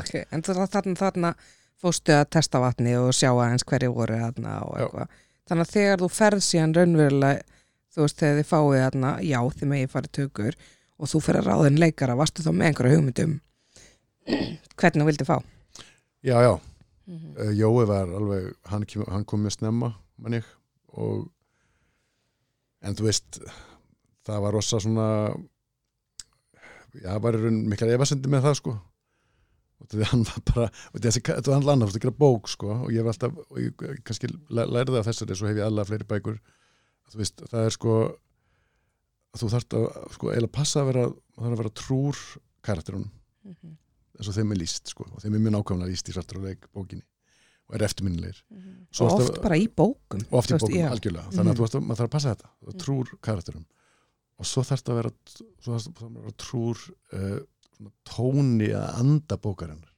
ok. En þarna, þarna, þarna fóstu að testa vatni og sjá aðeins hverju voru þarna og eitthvað. Þannig að þegar þú ferð síðan raunverulega, þú veist, þegar þið fáið þarna, já, þið megið farið tökur og þú fyrir að ráðin leikara, varstu þá með einhverja hugmyndum hvernig þú vildi fá? já, já, Mm -hmm. Jói var alveg hann, hann kom mjög snemma mann ég og en þú veist það var rosa svona já, það var í raun miklar efasendi með það sko og því hann var bara þetta var hann annað, þetta gera bók sko og ég var alltaf, og ég kannski læ- lærði af þessari, svo hef ég alla fleiri bækur þú veist, það er sko þú þarft að sko eiginlega passa að vera, það þarf að vera trúr karakterunum Mhm. Eins og þeim er líst sko. Og þeim er mjög nákvæmlega líst í svartur og leik bókinni og er eftirminnilegir. Svo og ertu- oft bara í bókum. Og oft í bókum, já. algjörlega. Þannig að Mhm. þú veist að maður þarf að passa þetta. Þú Mhm. trúr karakterum. Og svo þarf þetta að vera svo þarf þetta að vera trúr uh, svona tóni að anda bókarinnar.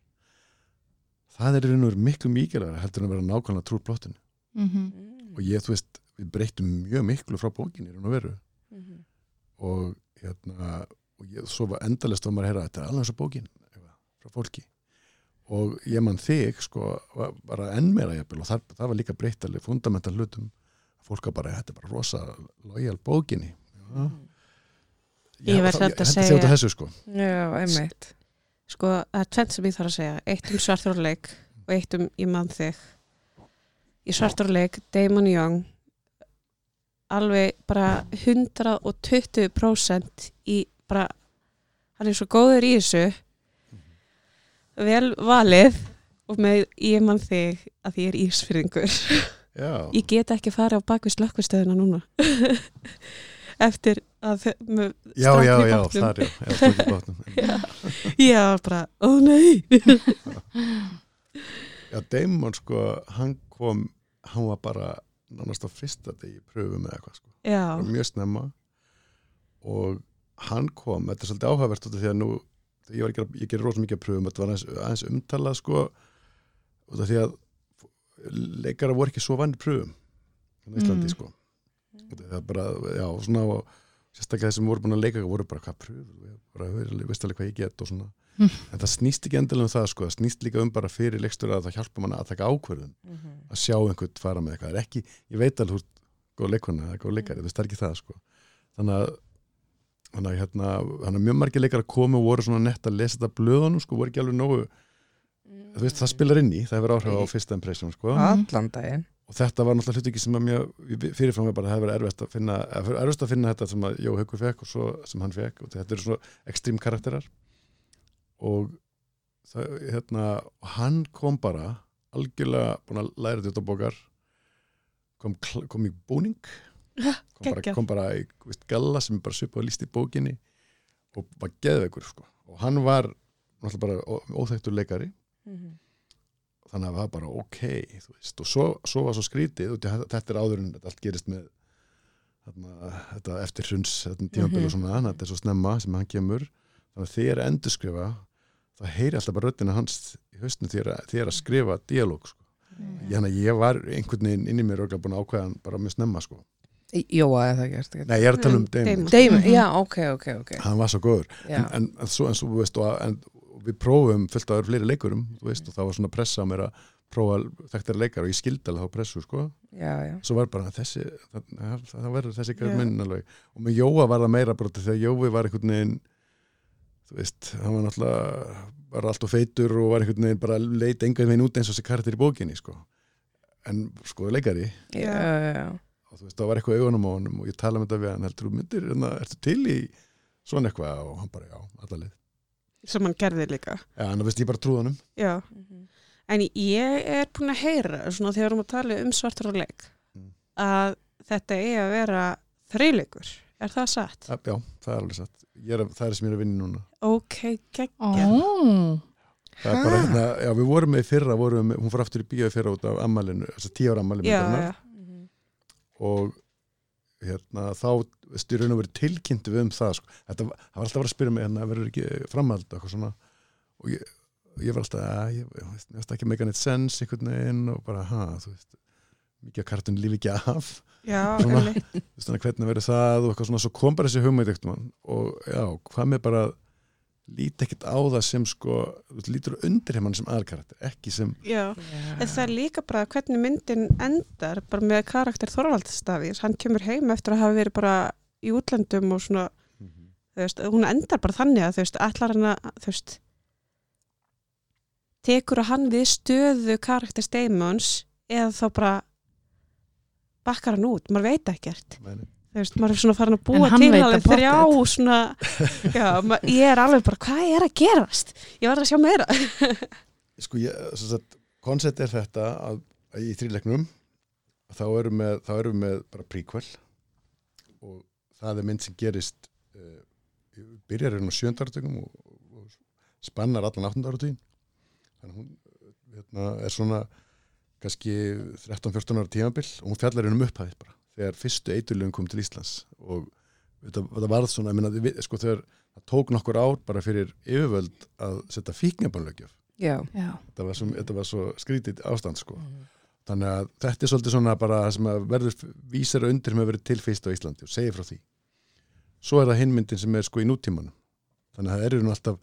Það er í raun og veru miklu mikilvægur heldur en að vera nákvæmlega trúr plottinu. Mhm. og ég, þú veist, við breytum mjög miklu frá bókinni í raun og veru. Mhm. og hérna og ég, svo var endalist að maður að heyra þetta er alveg eins og bókin. eitthvað, frá fólki. Og ég mann þig sko að enn meira jafnvel og það, það var líka breyttaleg fundamental hlutum. Fólk var bara, þetta er bara rosa lojal bókinni. Já, Ég verð það- samt að henti segja- af þessu sko. Já, einmitt. Sko, það er tvent sem ég þarf að segja. Eitt um svartórleik og eitt um ég mann þig. Í svartórleik, Damon Young, alveg bara 120% í bara, hann er svo góður í þessu, vel valið og með ég mann þig að því ég er ísfyrðingur. já, Ég get ekki fara á bakvið slökkvistöðuna núna. Eftir að með já, já, já, þar já, já, í bátnum. Já, já, bara, ó nei. já, Damon sko, hann kom hann var bara nánast á fyrsta degi í pröfum eða eitthvað sko. Mjög snemma. Og hann kom, þetta er svolítið áhugavert út af því að nú, ég var að gera, ég gerir rosa mikið að pröfum, þetta var aðeins, aðeins umtalað sko, út af því að leikara voru ekki svo vanni pröfum á Íslandi Mm. sko. Því það er bara, já, svona og sérstaklega þeir sem voru búin að leika voru bara hvað pröfum, bara, veist alveg hvað ég get og svona, Mm. en það snýst ekki endilega um það sko, það snýst líka um bara fyrir leikstur að það hjálpa manna að taka ákvörðun. Að sjá einhvern fara með eitthvað. Það er ekki, ég veit alveg ert góð leikona góð leikari, það er ekki það sko. þannig að þannig að hérna, að mjög margir leikar að koma og voru svona nett að lesa þetta blöðunum sko, voru ekki alveg nógu þú veist, það spilar inn í, það hefur áhrif á fyrsta impression sko. allan daginn. Og þetta var náttúrulega hluti ekki sem að mjög fyrirfram er bara að það hefur verið erfitt að finna erfitt að finna þetta sem að Jó Haukur fekk og svo sem hann fekk og þetta eru svona ekstrím karakterar. Og það, hérna, hann kom bara algjörlega búin að læra þetta á bókar kom, kom í búning kom bara, kom bara í veist, galla sem bara svipað að líst í bókinni og var geðveikur sko. og hann var náttúrulega bara ó- óþekktur leikari þannig að það var bara ok veist, og svo, svo var svo skrítið og þetta er áður en allt gerist með þarna, þetta eftir hruns tímabil og Mhm. svona, þannig að þetta er svo snemma sem hann kemur, þannig að þið er að endurskrifa það heyri alltaf bara röddina hans í haustinu þið er að, skrifa dialóg sko. ég, hana, ég var einhvern veginn inn í mér örugglega búin að ákveða hann bara mjög snemma sko. Jóa eða það gert nei, ég er að tala um Mm, Damon Damon. Mhm. já, ok, ok, ok hann var svo góður en, en, en, svo, en svo, þú veist, og, en, og við prófum fullt af fleiri leikurum þú veist, og það var svona pressa á mér að prófa þekktar leikar og ég skildi alveg þá pressu sko. já, já. svo var bara þessi það, það, það verður þessi yeah. minn alveg og með Jóa var það meira bara þegar Jói var einhvern veginn þú veist, hann var náttúrulega var alltaf feitur og var einhvern veginn bara leit engan veginn út eins og þessi karakter í bókinni sko. en sko leikari Já, já, já. Og þú veist, það var eitthvað í augunum á honum og ég tala um þetta við hann, heldur þú myndir, hérna, ertu til í svona eitthvað og hann bara, já, allalið sem hann gerði líka. Já, hann veist ég bara trúð honum Já, en ég er búin að heyra svona þegar við erum að tala um svartur og leik Mm. að þetta er að vera þreyleikur. Er það satt? Já, já, það er alveg satt er, það er sem ég er að vinna núna Ok, geggja. Ó, það er bara, hérna, já, við vorum með í fyrra vorum með, hún fór aftur í bíó í fyrra út af ammælinu, þess að tíu ára ammæli Já, já. Og hérna, þá styrjun að vera tilkynnt við um það sko. þetta var, það alltaf að vera að spyrja mig hérna, verður ekki framhald og ég, ég var alltaf, að ég, ég mér veist ekki meika neitt sens og bara, ha, mikið að kartun lífi ekki af. Já, Svona. hvernig verður það og svona, svo kom bara þessi mann og já, hvað með bara líti ekkert á það sem sko, lítur undir heimann sem aðalkarakter, ekki sem Já, en það er líka bara hvernig myndin endar bara með karakter Þorvaldstafís hann kemur heim eftir að hafa verið bara í útlöndum og svona þú veist, hún endar bara þannig að þú veist, ætlar hann að þú veist tekur að hann við stöðu karakter Steimons eða þá bara bakkar hann út, maður veit ekkert. Meni. Þú veist, maður er svona farin að búa til alveg það þrjá svona, já, ég er alveg bara hvað er að gerast, ég verð að sjá meira. Sko, ég, svo sagt, koncept er þetta að, að í þrýleiknum þá erum með, þá erum við með bara prequel og það er mynd sem gerist uh, byrjar hérna á sjöndarartökum og, og, spannar allan áttundarartögin þannig að hún hérna, er svona kannski 13-14 ára tímabil og hún fjallar hérna um upphæðið bara þegar fyrstu eiturlöfum kom til Íslands og þetta, þetta varð svona, ég meina, við, sko þegar það tók nokkur ár bara fyrir yfirvöld að setja. Já. þetta var svo, þetta var svo skrítið ástand sko. þannig að þetta er svolítið svona bara það sem að verður vísara undir sem hefur verið til fyrst á Íslandi og segir frá því svo er það hinmyndin sem er sko í nútímanum þannig að það eru nú alltaf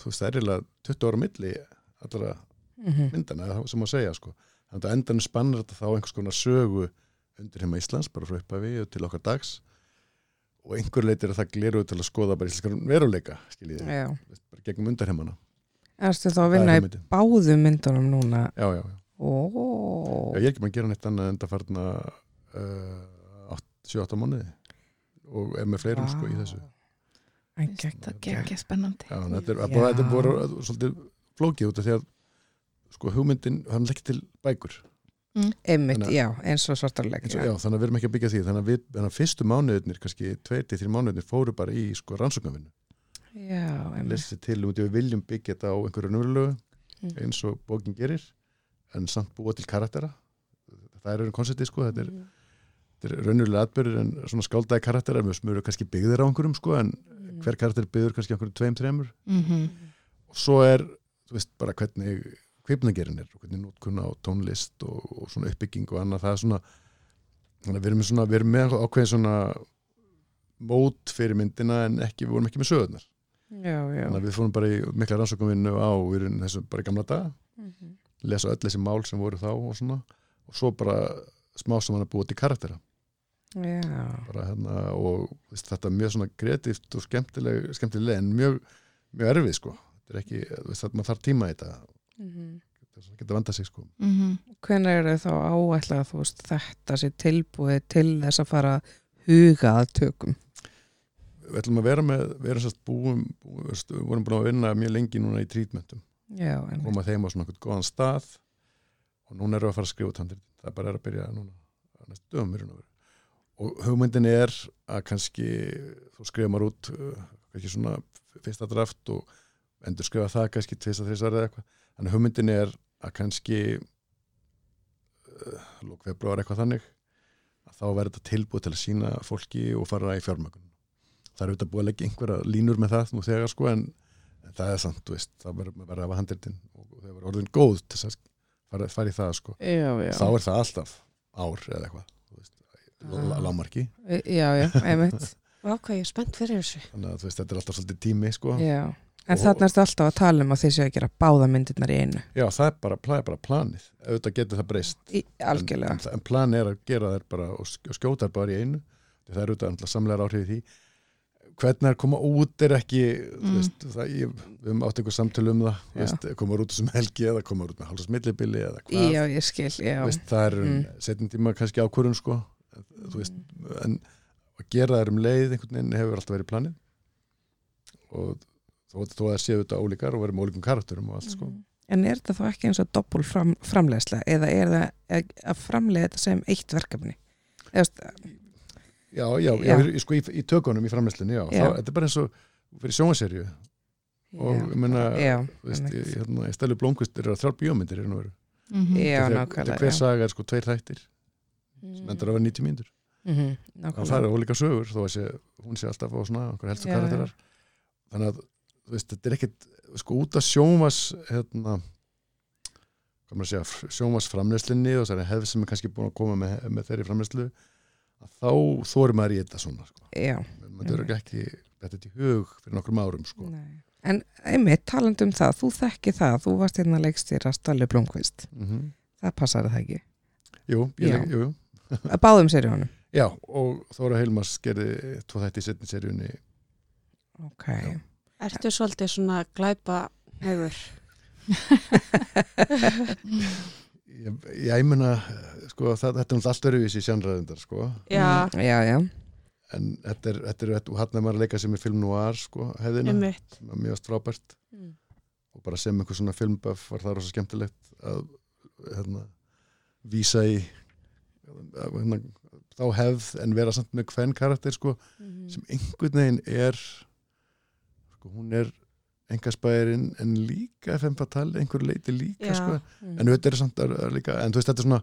þú veist það er eiginlega 20 ára milli allra Mhm. myndana eða það sem að segja sko þannig að endan spannar þetta þá einhvers konar sögu undir heima Íslands, bara frá upphafi og til okkar dags og einhver leitir að það gleru til að skoða bara íslenskar veruleika skiljið, Já. bara gegnum undarheimana Erstu þá að vinna í báðum myndunum núna? já, já, já Ó. Já, ég er ekki maður að gera neitt annað en það farna uh, 7-8 mánuði og er með fleirum sko í þessu En gegn. Það er ekki spennandi. Já, þetta er, bara, þetta er bara svolítið flókið út af því að sko hugmyndin, hann er ekki til bækur Einmitt, Þannig að- já, eins og svartarleik. eins og, já, þannig að við erum ekki að byggja því þannig að við, þannig að fyrstu mánuðinir, kannski 2-3 mánuðinir fóru bara í sko rannsóknarvinnu Já, einmitt. lesið til út í við viljum byggja þetta á einhverju nöðurlögu Mm. eins og bókin gerir en samt búa til karaktera það er einu konceptið sko, þetta er Mm. þetta er raunverulega atbyrður en svona skáldaði karakterar mjög smuru kannski byggðir á einhverjum sko en Mm. hver karakter byggður kannski á einhverjum tveim, þreimur Mm og svo er, þú veist, bara hvernig kveipnagerin er og hvernig nótkunna á tónlist og, og svona uppbygging og annað. Það er svona þannig að við erum svona, við erum með ákveðin svona mót fyrir myndina en ekki, við vorum ekki með já. þannig að við fórum bara í mikla rannsóknvinnu á þessum bara gamla daga. Mhm. lesa öll þessi mál sem voru þá og svona og svo bara smá sem hann að búa til karaktera. Hérna og veist, þetta er mjög svona kreatíft og skemmtileg, skemmtileg en mjög, mjög erfið sko. Þetta er ekki, veist, þetta maður þarf tíma í þetta Mhm. það geta vanda sig sko -hmm. Hvenær eru þá áætlega þú veist þetta sé tilbúið til þess að fara að huga að tökum? við ætlum að vera með, við erum sérst búum, við vorum búin að vinna mjög lengi núna í trítmentum, Já, einmitt. koma þeim á svona einhvern góðan stað og núna erum við að fara að skrifa út handrit, það er bara er að byrja núna næstu dögum í raun og og hugmyndin er að kannski þú skrifa maður út uh, kannski svona fyrsta draft og endur skrifa það kannski tvist að þessar eða eitthvað að hugmyndin er að kannski uh, lók februar eitthvað þannig að þá verður þetta tilbúið til að sína fólki og fara í fjármögun það er auðvitað búið að leggja einhverja línur með það nú þegar sko en, en það er samt, þú veist, það verður að hafa handritin og það verður orðin góð til að fara, fara í það sko Já, já. þá er það alltaf ár eða eitthvað þú veist, Ah. lámarki Já, já, einmitt. Vá, hvað ég er spennt fyrir þessu þannig að þú veist, þetta er alltaf svolítið tími sko Já. En þarna ertu alltaf að tala um að þið séu að gera báða myndirnar í einu. það er bara, það er bara planið auðvitað getur það breyst Í, algjörlega. en, en, en plan er að gera þær bara og sk- og skjóta þær bara í einu það er auðvitað samlegar áhrif í því hvernig það koma út er ekki mm. Veist, það, ég, við höfum átt einhver samtölu um það Já. veist, koma út sem helgi eða koma út með hálfs millibili eða hvað Já, ég skil, já. veist, það er um, Mm. setjum tíma kannski ákvörun sko þú veist, en að gera þær um leið einhvern veginn hefur alltaf verið planið og þó, þó að það séu þetta ólíkar og verið með ólíkum karakterum og allt sko En er þetta þá ekki eins og doppul fram, framleiðsla eða er það að- framleiða þetta sem eitt verkefni? Eða, já, já, já. Í- sko í, í tökunum í framleyslunni, já, Já. Þá, þetta er bara eins og fyrir sjónvaserju og já, ég þú veist, ég, hérna, í stælu blómkvist er það þrjár bíómyndir í raun og veru. Mhm. já, Þegar- nákvæmlega. þegar hver saga er sko tveir þættir sem endur að vera 90 mínútur Mhm, þannig að það er ólíka sögur þó að sé, hún sé alltaf á svona helstu karakterar þannig að veist, þetta er ekkit sko út af sjónvas hérna að segja, sjónvas framleyslinni og þessari hefð sem er kannski búin að koma með, með þeirri framleyslu að þá þóri maður í þetta svona sko. Já, maður er ekki þetta í hug fyrir nokkrum árum sko. En einmitt, talandi um það, þú þekki það, þú varst hérna leikstýra Stalli Blomqvist, mm það passar það ekki. Jú, ég, leik- jú, jú. Báðum sér í honum. Já, og Þóra Heilmars gerði tvo þætti í setni seríunni Ok. Já. Ertu svolítið svona glæpa hefur? Ég, ég meina, sko, það, þetta er náttúrulega allt öruvísi sjanræðindar, sko, Já, Mm, Já, já. en þetta er, þetta er, og hann er maður að leika sem er film noir, sko, hefðina, mjög frábært. Og bara sem einhver svona filmböf var það rosa skemmtilegt að hérna, vísa í hérna, þá hefð en vera samt með hvern karakter sko, sem einhvern veginn er sko, hún er engaspæðurinn en líka FM Fatal einhver leiti líka Já. sko. Mm. en þetta er samt er, er líka, en þú veist þetta er svona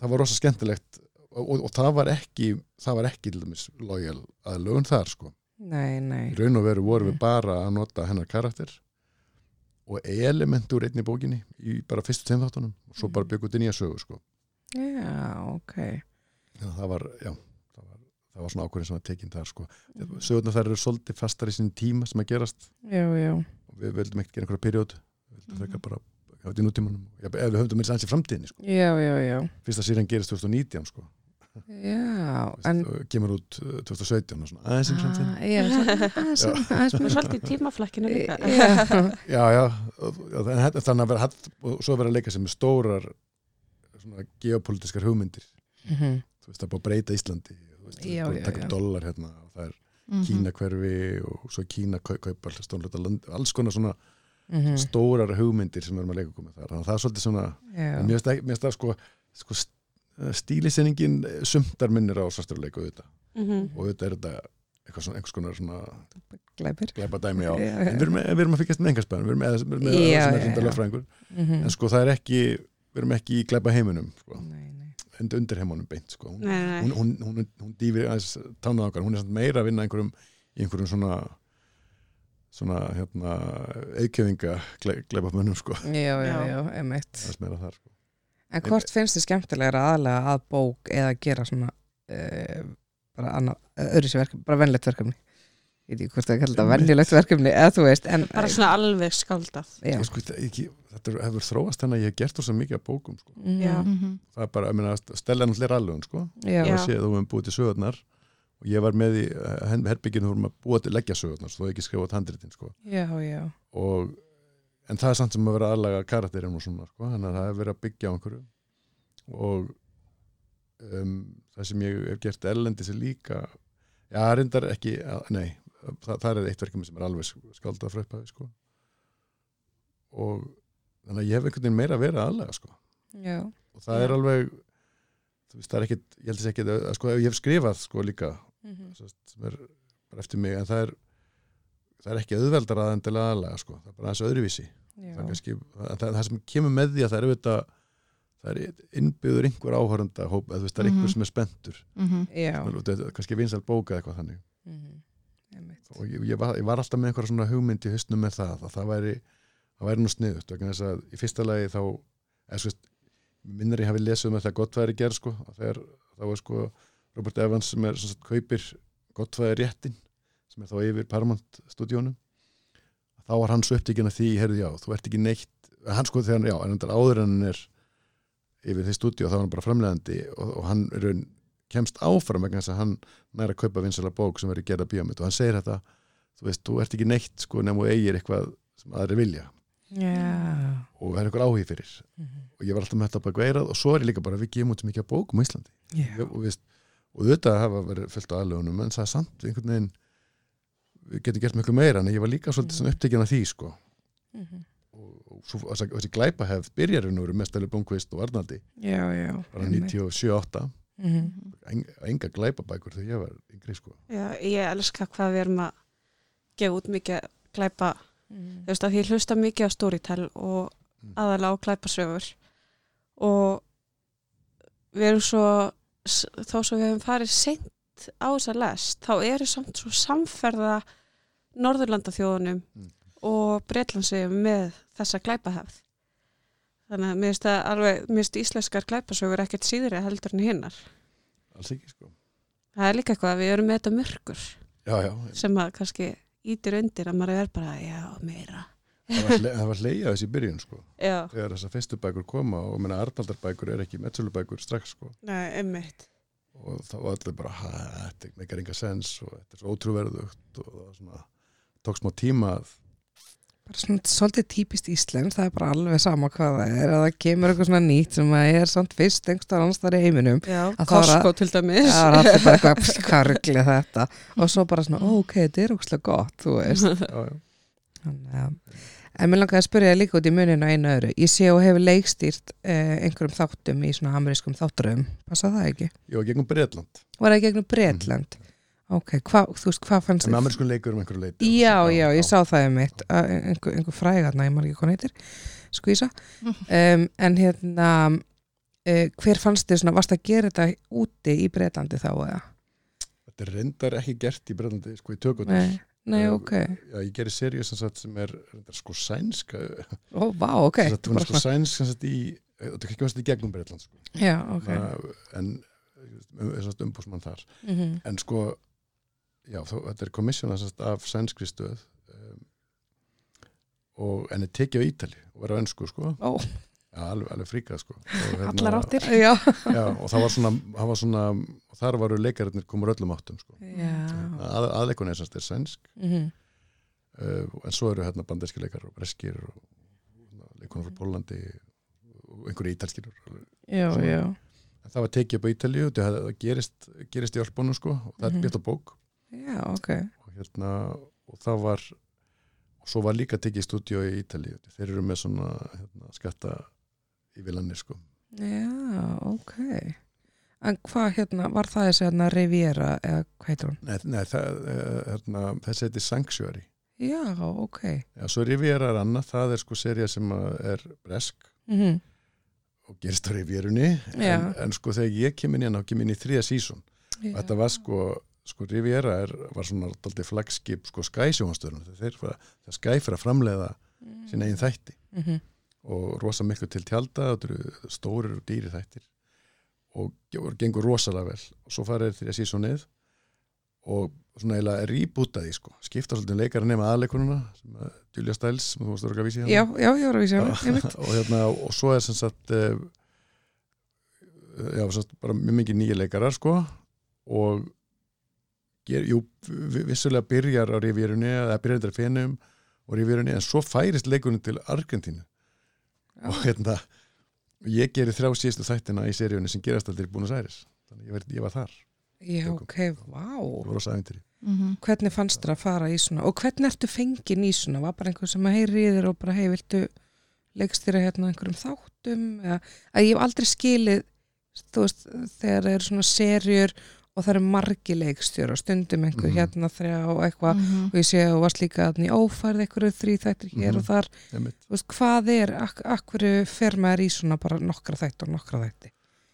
það var rosa skemmtilegt og, og, og það var ekki það var ekki til dæmis lojal að lögun þar sko Nei, nei. í raun og veru vorum við bara að nota hennar karakter og element úr einni bókinni í bara fyrstu tveim þáttunum og svo bara Mm. byggum við nýja sögu sko Já, ok. Að það var, já, það var, það svona ákvörðin sem var tekinn þar sko. Sögurnar þær eru svolítið fastar í sinni tíma sem að gerast. Já, já. og við vildum ekkert gera einhverja periód. Við vildum Mhm. frekar bara þetta í nútímanum. Ef við höfum með sanns í framtíðinni sko. Já, já, já. fyrsta sýrjan gerist 2019 sko. Já, en... og kemur út uh, 2017 og svona aðeins í framtíðinni Ah, já, aðeins, aðeins Við erum svolítið tímaflakkinu líka. Já, Já, þannig að vera hatt og svo vera að leika sem með stórar svona geopolítiskar hugmyndir. Mhm. þú veist, það er búið að breyta Íslandi Já, er já, að já. upp dólar hérna og það er Mhm. Kína hverfi og svo Kína kau- kaupa alltaf stónleita land, alls konar svona Mhm. stórar hugmyndir sem við erum að leika þar, þannig að það er svolítið svona Já. en mér finnst það- sko, sko stílisenningin sumtar minnir á svarturleika auðvitað Mhm. og auðvitað er þetta eitthvað svona, einhvers konar svona Glæpir. glæpa dæmi á Já, en við erum, við erum að fylgjast með engarspæðan við erum með, með Já, það sem er já, þetta já. lögfræðingur Mhm. en sko það er ekki við erum ekki í glæpa heiminum sko. Nei, nei. Undir, undir heimunum beint sko. hún, hún, hún, hún, hún dýfir aðeins tánað okkar, hún er samt meira að vinna einhverjum, í einhverjum svona svona hérna eikjöfinga glæpa mönnum sko. Já, já, Já. emitt. þar sko. En hvort finnst þið skemmtilegra aðlega að bók eða gera svona uh, bara annað, öðru sér verkefni, bara venlegt verkefni? Ég veit ekki hvort það kallar þetta venjulegt verkefni, eða þú veist, en... Bara svona alveg skáldað. Sko, það, ekki, þetta er- hefur þróast þannig að ég hef gert þess að mikið af bókum sko. Já. Mhm. það er bara, ég meina, stella náttúrulega alveg sko. Já. Já. og séð þú hefum búið til sögurnar og ég var með í uh, herbygginu þú að búa til leggja sögurnar svo þú hefði ekki skrifað handritin sko. Já, já. og en það er samt sem að vera aðlaga karakterin og svona sko. þannig að það hefur verið að byggja á einhverju og um, það sem ég hef gert erlendis er líka já, reyndar ekki, að- nei það, það er eitt verkefni sem er alveg skaldað frá upphafi sko. og þannig að ég hef einhvern veginn meira að vera aðlaga sko. Og það er Já. alveg þú veist, það er ekkit, ég held þess ekki að, sko, ég hef skrifað sko líka Mhm. sem sagt, sem er bara eftir mig en það er, það er ekki auðveldar að endilega aðlaga sko, það er bara aðeins öðruvísi það, er kannski, það, það, sem kemur með því að það er auðvitað það er innbyður einhver áhörunda hóp, eða þú veist, það er einhver Mhm. sem er og þetta er kannski vinsæl bóka eitthvað þannig Mhm. Einmitt. Og ég, ég, var, ég var alltaf með einhverja svona hugmynd í hausnum með það, að það væri það væri nú sniðut, vegna þess að í fyrsta lagi þá, eða sko minnir ég hafi lesið um að það gott væri gerð sko, þegar þá er sko Robert Evans sem er sagt, kaupir gott væri réttin sem er þá yfir Paramount stúdíónum þá var hann svo upptíkin að því, heyrðu já, þú ert ekki neitt hann sko þegar já, en þetta áður en hann er yfir því stúdíó, þá var hann bara framlegandi og, og hann er raun kemst áfram vegna þess að hann næra að kaupa vinsala bók sem verið gerða bíómynd og hann segir þetta þú veist, þú ert ekki neitt sko nefn og eigir eitthvað sem aðri vilja yeah. og það er eitthvað áhig fyrir mm -hmm. og ég var alltaf með þetta baka eirað og svo er ég líka bara við gefum út mikið bókum í Íslandi yeah. og, veist, og þetta hafa verið fyllt á aðlöfunum en það er samt einhvern veginn við getum gert miklu meira en ég var líka svolítið mm -hmm. upptekinn af því sko mm -hmm. og þessi glæpahefð byrjar við nú með Stæli Blomqvist og Arnaldi bara 97-98 mm -hmm. enga, enga glæpabækur þegar ég var yngri sko. Já, ég elska hvað við erum að gefa út mikið glæpa mm -hmm. þú veist að ég hlusta mikið á storytell og mm -hmm. aðalega á glæpasöfur og við erum svo þá sem við hefum farið sent á þess að lest, þá eru samt svo samferða Norðurlanda þjóðunum mhm. og Breitlandsegum með þessa glæpahefð þannig að mér finnst það alveg, mér finnst íslenskar glæpasögur ekkert síðri heldur en hinnar alls ekki sko. Það er líka eitthvað að við erum með þetta myrkur já, já, sem að kannski ítir undir að maður er bara, já, meira. Það var, hleyja þessi byrjun sko. Já, þegar þessar fyrstu bækur koma og menna Arnaldarbækur er ekki metsulubækur strax sko. Nei, emmitt og það var allir bara, "Ha, þetta meikar enga sens og þetta er svo ótrúverðugt. Og það var svona, tók smá tíma að bara svona svolítið típist Ísland það er bara alveg sama hvað það er að það kemur eitthvað svona nýtt sem að er samt fyrst einhverstað annars þar í heiminum. Costco til dæmis. Það er allir bara eitthvað hvað ruggli þetta. Og svo bara svona, ok, þetta er ókslega gott þú veist. Þannig, að- en mér langaði að spyrja líka út í muninu á einu öðru. Ég sé og hefur leikstýrt eh, einhverjum þáttum í svona amerískum þátturum passa það ekki? Var gegnum Breitland Var það gegnum Bretland? Ok, hva, þú veist, hvað fannst en amerskun leikur um einhverju leiti. Já, já, ég sá það um mitt einhver, einhver frægarna, ég maður ekki hvað hann heitir skvísa. Um, en hérna uh, hver fannst þér svona, varst að gera þetta úti í Breitlandi þá eða? Þetta er reyndar ekki gert í Breitlandi sko í tökutur Nei, nei, Eh, ok. Já, ég gerir seríu sem, er reyndar sko sænsk Ó, vá, ok. sem sagt, hún er sko sænsk sem sagt í þetta er ekki komast í gegnum Breitland sko. Já, ok. En um, umbúsmann þar. Mm en sko já, þó, þetta er komissjóna sem sagt, af sænskri stöð um, og en er tekið á Ítali og verið á ennsku sko. Ó, já, alveg, alveg fríkað sko. Og, Allar áttir. já. Já, og það var svona, það var svona þar varu leikarinnir komur öllum áttum sko. Að, aðleikun er semst er sænsk. Mm uh, en svo eru hérna banderski leikar og breskir og leikunar frá Pólandi og einhverju ítalskir Já, já. Það var tekið upp á Ítalíu það, gerist, gerist í Alpunum sko og það er Mhm. byrjt á bók Já, ok. Og hérna og það var og svo var líka tekið stúdíu í Ítalíu. Þeir eru með svona hérna, skatta í vilanir sko. Já, ok. En hvað hérna, var það þessi hérna Riviera eða hvað heitir hún? nei, nei það, eh, hérna, þessi heiti Sanctuary. Já, ok. Já, svo Riviera er annað, það er sko seria sem er bresk mm og gerist á Já. en, en sko þegar ég kem inn hann þá kem ég inn í þrija sísón og þetta var sko, sko Riviera er, var svona daldið flagskip sko skæsjónastöðun þeir fara, það skæ fyrir að framleiða sín eigin þætti. Mm -hmm. og rosa miklu til tjálta stórir og dýri þættir. Og ge- gengur rosalega vel. Og svo farið þrjá sísonið og svona eiginlega rýbúta því sko. Skipta svolítið leikar nema aðleikununa sem að Julia Stiles sem þú varst að vera að vísi Já, já, ég var að vísa hana og, hérna, og svo er sem sagt uh, já, sem sagt bara mjög mikið nýja leikarar sko. Og ger, jú, vi- vissulega byrjar á rivírunni eða byrjar þetta fenum og rivírunni en svo færist leikurinn til Argentínu. Já. og hérna ég gerir þrjá síðustu þættina í seríunni sem gerast aldrei í Búnus Æris þannig ég, var- ég var þar, Já, ok, vá. Það var rosa ævintýri. Mhm. Hvernig fannst þér að fara í svona og hvernig ertu fengin í svona? Var bara einhver sem að heyri í þér og bara hei, viltu leikstýra hérna einhverjum þáttum? Eða að ég hef aldrei skilið þú veist, þegar það eru svona serjur og það eru margi leikstjóra og stundum einhver Mhm. hérna þrjá og eitthvað Mhm. og ég sé að þú varst líka í ófærð einhverju þrý þættir hér Mhm. og þar veist, hvað er, ak akkur fer maður í svona bara nokkra þætti og nokkra þætti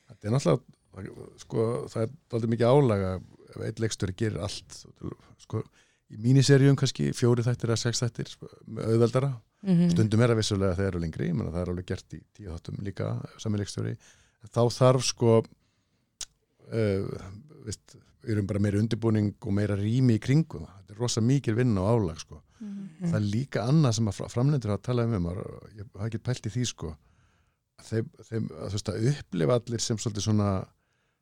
Þetta er náttúrulega, það- sko, það er aldrei mikið álaga ef eitt leikstöri gerir allt. Sko, í míniserjum kannski fjóri þættir eða sex þættir sko, með auðveldara. mm Stundum er það vissulega þegar eru lengri, ég menna það er alveg gert í tíu þáttum líka sami leikstjóri. Þá þarf sko, uh, veist, við erum bara meira undirbúning og meira rými í kringum. það. Þetta er rosa mikil vinna og álag sko. Mhm. Það er líka annað sem að framlendur að tala um, maður, ég hafa ekki pælt í því sko, að þeim, þeim að, þú veist, að upplifa allir sem svolítið svona,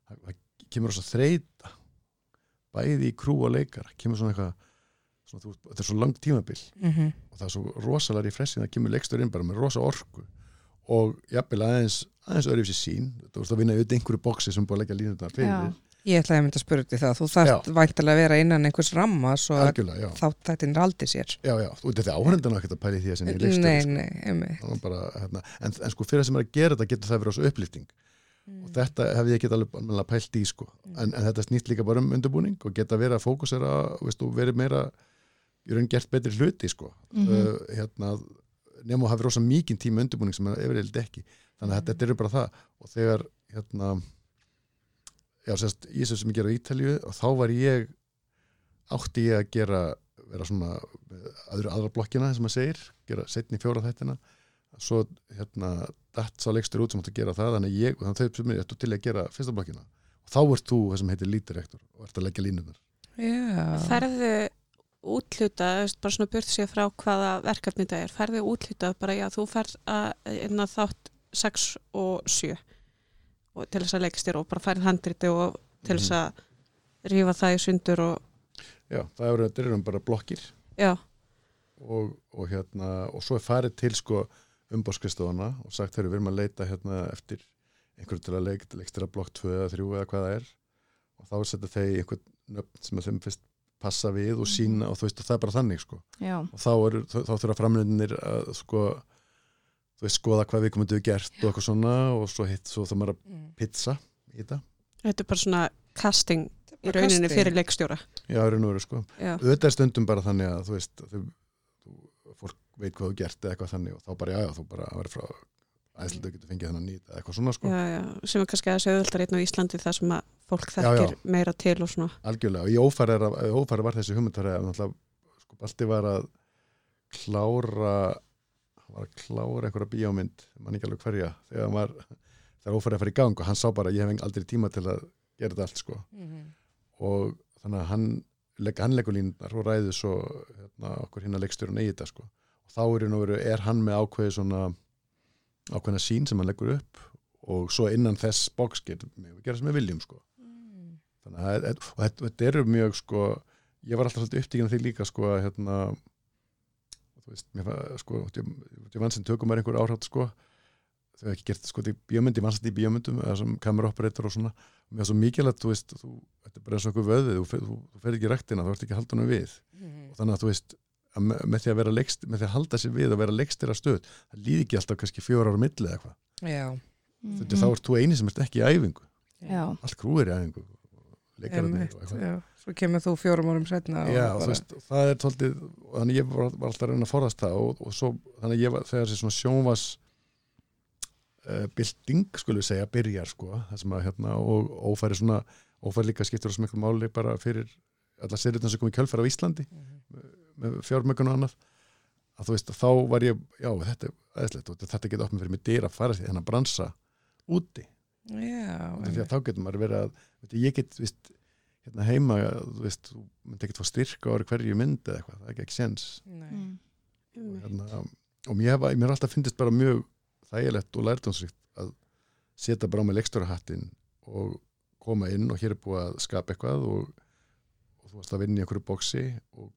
það, kemur rosa þreita, bæði í krú og leikar, kemur svona eitthvað, svona, þú, þetta er svo langt tímabil -hmm. og það er svo rosalega í fressin, það kemur leikstur inn bara með rosa orku og jafnvel aðeins, aðeins öðru sér sín, þú veist að vinna auðvitað einhverju boksi sem búið að leggja línuna fyrir, Já. Ég ætlaði að mynda að spyrja út í það. Þú þarft væntalega að vera innan einhvers ramma svo að algjörlega, já, þá þættin raldi sér. Já, já, þú veit þetta áhrendan ekkert að pæli því að sem ég leikstur Nei, nei, einmitt. Hérna, en, en sko fyrir sem er að gera þetta getur það verið svo upplýfting og þetta hef ég ekki alveg pælt í sko. En, en þetta snýtt líka bara um undirbúning og geta verið að fókusera veist, og verið meira í raun gert betri hluti sko. Mhm. uh, hérna, nema að hafa rosa mikið tíma undirbúning sem er yfirleitt ekki. Þannig að þetta er bara það. Og þegar hérna já, sérst, í þessu sem ég gera á Ítalíu og þá var ég átti ég að gera vera svona aðra, aðra blokkina sem maður segir, gera setni fjóra þættina. Svo hérna datt sá leikstur út sem átti að gera það þannig ég, þannig þau sem er til að gera fyrsta blokkina. Og þá ert þú það sem heitir lítirektor og ert að leggja línunar Já. ferðu útluta, bara svona burt sér frá hvaða verkefni þetta er, ferðu útluta bara já, þú ferð að einna þátt 6 og 7 og til þess að leikstýra og bara færið handriti og til þess að rífa það í sundur og Já, það eru, þetta eru bara blokkir. Já, og, og hérna og svo er farið til sko umbóðskristofana og sagt þegar við erum að leita hérna eftir einhverju til að leik, leikstir að blokk 2 eða 3 eða hvað það er. Og þá setja þeir einhvern nöfn sem að þeim fyrst passa við og sína og þú veist og það er bara þannig sko. Já, og þá, þá, þurfa framlöndinir að sko þú veist skoða hvað við komum við gert og eitthvað svona og svo hitt svo það maður að Mm. pizza í þetta. Þetta er bara svona casting í rauninni casting. fyrir leikstjóra. Já, í raun og veru sko. Auðvitað er stundum bara þannig að þú veist þú, fólk veit hvað þú gert eða eitthvað þannig og þá bara já, já þú bara að vera frá æðslega þú getur fengið þennan nýt eða eitthvað svona sko. Já, já, sem er kannski að segja einn á Íslandi þar sem að fólk Já, já. þekkir meira til og svona. Algjörlega og í ófæri, er, að- var þessi hugmyndari að náttúrulega sko Balti var að klára einhverja bíómynd mann ekki alveg hverja þegar hann var þegar ófæri að fara í gang og hann sá bara ég hef aldrei tíma til að gera þetta allt sko Mhm. og þannig að hann, legg, hann leggur línunar og ræður svo hérna, okkur hinn að leggstjórun eigi þetta sko. og þá er, og veru, er hann með ákveði svona ákveðina sín sem hann leggur upp og svo innan þess box getur við gera sem við viljum sko. Mm. þannig að og þetta, þetta eru mjög sko, ég var alltaf svolítið upptíkin af því líka sko, að, hérna, veist, mér var sko, ég, ég vann sem tökum er einhver áhrátt sko. Þau hefði ekki gert sko í bíómyndi, ég vannst í bíómyndum eða sem kameraoperator og svona. Og mér var svo mikilvægt, þú veist, þú, þetta er bara eins og okkur vöðið, þú, þú, þú fer ekki í rektina þú ert ekki að halda honum við. Mhm. og þannig að þú veist, að með, með því að vera leikst, með því að halda sér við og vera leikstir að stöð það líði ekki alltaf kannski fjóra ára milli eða eitthvað, Já. þetta þá ert þú eini sem ert ekki í æfingu, Já, allt krú er í æfingu leikararnir. Svo kemur þú fjórum árum setna Já, veist, það er tóltið þannig ég var, alltaf að reyna að forðast það og, og svo, þannig ég var, þegar þessi svona sjónvas uh, bilding, skulum segja, byrjar sko, það sem að hérna, og ófæri svona, ófæri líka skiptur þessum miklu máli bara fyrir alla seriðna sem kom í kjölfæra á Íslandi Mhm. með fjármökun og annað að þú veist, þá var ég, já, þetta er aðeinslegt þetta getur opnið fyrir mig dyr að fara því því að þá getur maður verið að veit, ég get, veist, hérna heima þú veist, þú myndi ekkert fá styrka ári hverju mynd eða eitthvað, það er ekki ekki sens Nei. Mm. og, hérna, og mér, hef, mér alltaf fyndist bara mjög þægilegt og lærdomsrikt að setja bara á mig leikstjórahattin og koma inn og hér er búið að skapa eitthvað og, og þú varst að vinna í einhverju bóksi og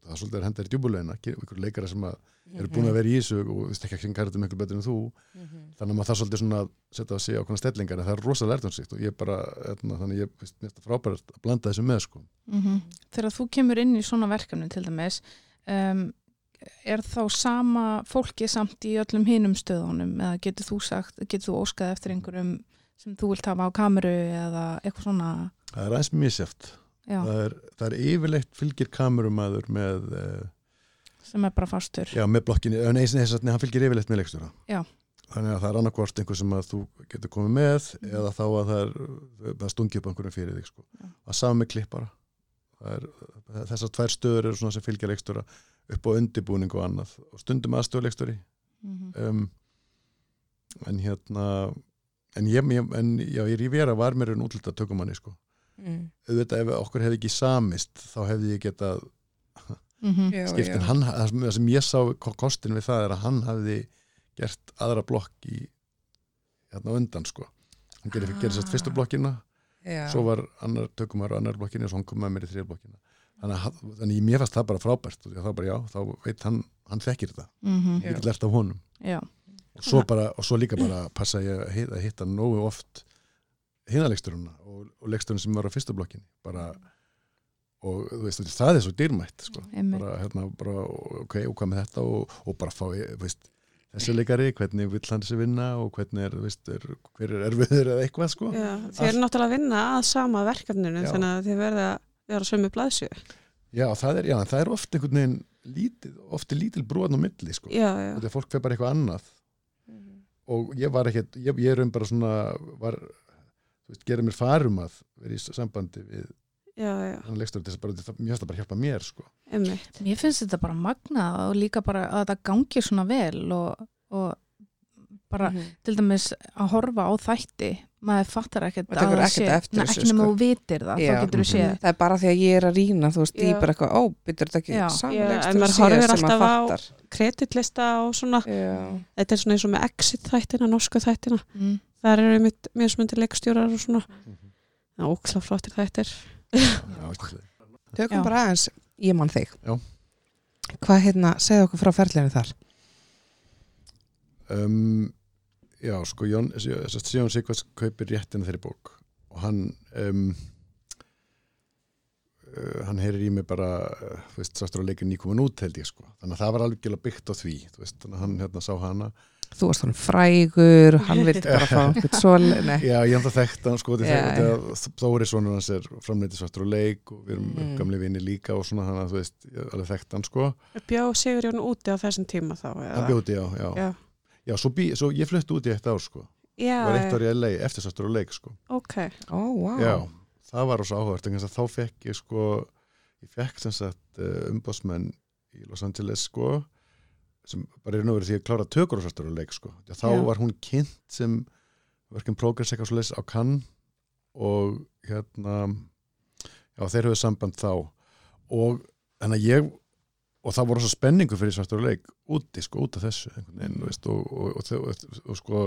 það er svolítið að henda þér í djúbulegina einhverju leikara sem að eru búin að vera í þessu og veist ekki að kynka þetta miklu betur en þú. Mhm. þannig að maður það svolítið svona setja að segja okkur stellingar en það er rosa lærdomsrikt og ég bara hérna, þannig ég veist mér það frábært að blanda þessu með sko. Mhm. Þegar þú kemur inn í svona verkefni til dæmis um, er þá sama fólki samt í öllum hinum stöðunum? Eða getur þú sagt, getur þú óskað eftir einhverjum sem þú vilt hafa á kameru eða eitthvað svona? Það er aðeins misjæft það er, það er yfirleitt fylgir kamerumæður með uh, sem er bara fastur Já, með blokkinni, en eins og þess að hann fylgir yfirleitt með leikstjóra. Já. Þannig að það er annarkvort einhver sem að þú getur komið með eða þá að það er það stungi upp einhverjum fyrir þig sko. Já. að með klippara er, þessar tvær stöður eru svona sem fylgja leikstjóra upp á undibúning og annað og stundum aðstöðuleikstjóri Mhm. um, en hérna en ég, en, já, ég Rivera var mér en útlita tökumanni sko. Mm. auðvitað ef okkur hefði ekki samist þá hefði ég getað Mhm. Já, skipt en já. hann, það sem- ég sá ko- kostin við það er að hann hafði gert aðra blokk í hérna undan sko hann gerir, Ah. sérst fyrstu blokkina Já. svo var annar tökumar á annar blokkina og svo hann kom með mér í þrjá blokkina þannig að hann- þannig að mér fannst það bara frábært og þá bara já, þá veit hann, hann þekkir þetta Mhm. Já. ég get lært af honum Já. og svo, bara, og svo líka bara passa ég að hitta, að hitta nógu oft hinalegsturuna og, og legsturinn sem var á fyrstu blokkinni bara og þú veist, það er svo dýrmætt sko. Bara, hérna, bara, ok, og hvað með þetta og, og bara fá, þú veist þessi leikari, hvernig vill hann sér vinna og hvernig er, þú veist, er, hver er erfiður eða eitthvað, sko. Já, þið eru náttúrulega að vinna að sama verkefninu Já. þannig að þið verða að vera sömu blaðsjö já, það er, já, það er oft einhvern veginn lítið, oft er lítil brúan á milli, sko. Já, já, þetta er fólk fyrir bara eitthvað annað. Og ég var ekkert, ég, ég er um bara svona var, veist, gera mér farum að vera í sambandi við hann leikstur þess að bara, það- finnst það bara hjálpa mér sko. Mér finnst þetta bara magnað og líka bara að þetta gangi svona vel og, og bara Mhm. til dæmis að horfa á þætti maður fattar ekkert að það sé- ekki nema sko. þú vitir það, Já. þá getur þú Mhm. séð það er bara því að ég er að rýna þú veist, ég Já. er bara eitthvað, ó, byttur þetta ekki samlegst en maður horfir alltaf á- kreditlista og svona Já. þetta er svona eins og með exit þættina, norsku þættina mm. Þar eru mitt mismundi leikstjórar og svona. Mhm. það er óksla flottir Já, skemmtileg. tökum bara aðeins, ég man þig. Já. hvað hérna, segðu okkur frá ferlinu þar? Um, Já, sko Jón, þess að Jón Sigvarts kaupir réttina þeirri bók og hann um, uh, hann heyrir í mig bara uh, þú veist, sástur að leikin nýkomin út held ég sko. Þannig að það var alveg byggt á því þú veist, þannig að hann hérna sá hana þú varst þannig frægur, hann vildi bara fá eitthvað svo, nei. Já, ég hann það þekkt hann sko Já, þegar Þóri sonur hans er framleiti svartur og leik og við erum Mm. gamli vini líka og svona hann að þú veist, ég alveg þekkt hann sko. Bjó Sigurjón úti á þessum tíma þá hann eða? bjóti, já, já. Já, Já, svo, bí, svo ég flutti út í eitt ár sko. Já, var eitt ár í LA eftir svartur og leik sko. Ok. Ó, vá. Já, það var ós áhugavert en þá fekk ég sko ég fekk sem sagt uh, umbásmenn í Los Angeles sko sem bara er náverið því að klára tökur á og leik sko. Þá Já. var hún kynnt sem verkefn progress eitthvað svo leis á kann og hérna já, þeir höfðu samband þá og þannig að ég og það voru svo spenningu fyrir svartur leik úti sko, út af þessu veginn, veist, og, og, og, og, sko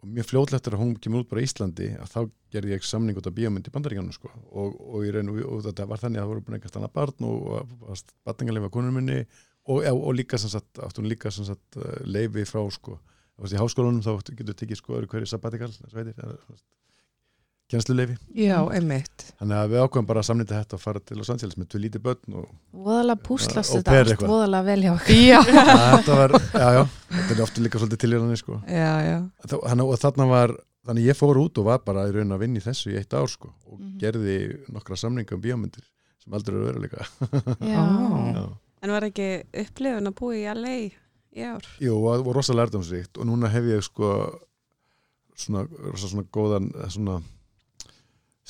og mjög fljótlegt er að hún kemur út bara í Íslandi að þá gerði ég samning út af bíómynd í bandaríkjanum sko. og, og, í raun, og, og þetta var þannig að það voru búin eitthvað stanna barn og, og batningarleifa konur minni og, og, og líka sem sagt, átti hún líka sem sagt, uh, leifi frá sko. þú veist, í háskólanum þá áttu- getur tekið sko öðru hverju sabbatikal kjensluleifi já, einmitt. Þannig að við ákveðum bara að samnýta þetta og fara til Los Angeles með tvö lítið börn og voðalega púslast þetta allt voðalega vel hjá okkur. Já, þetta var, já já, þetta er ofta líka svolítið tilhjörðanir sko. Já, já. Þá- Þannig, og þarna var, þannig ég fór út og var bara í raun að vinna í þessu í eitt ár sko og Mhm. gerði nokkra samninga um bíómyndir sem aldrei eru verið líka. Já, Ó. en var ekki upplifun að búa í LA í ár? Jú, og það var rosa lærdomsríkt og núna hef ég sko svona, rosa svona góðan eh, svona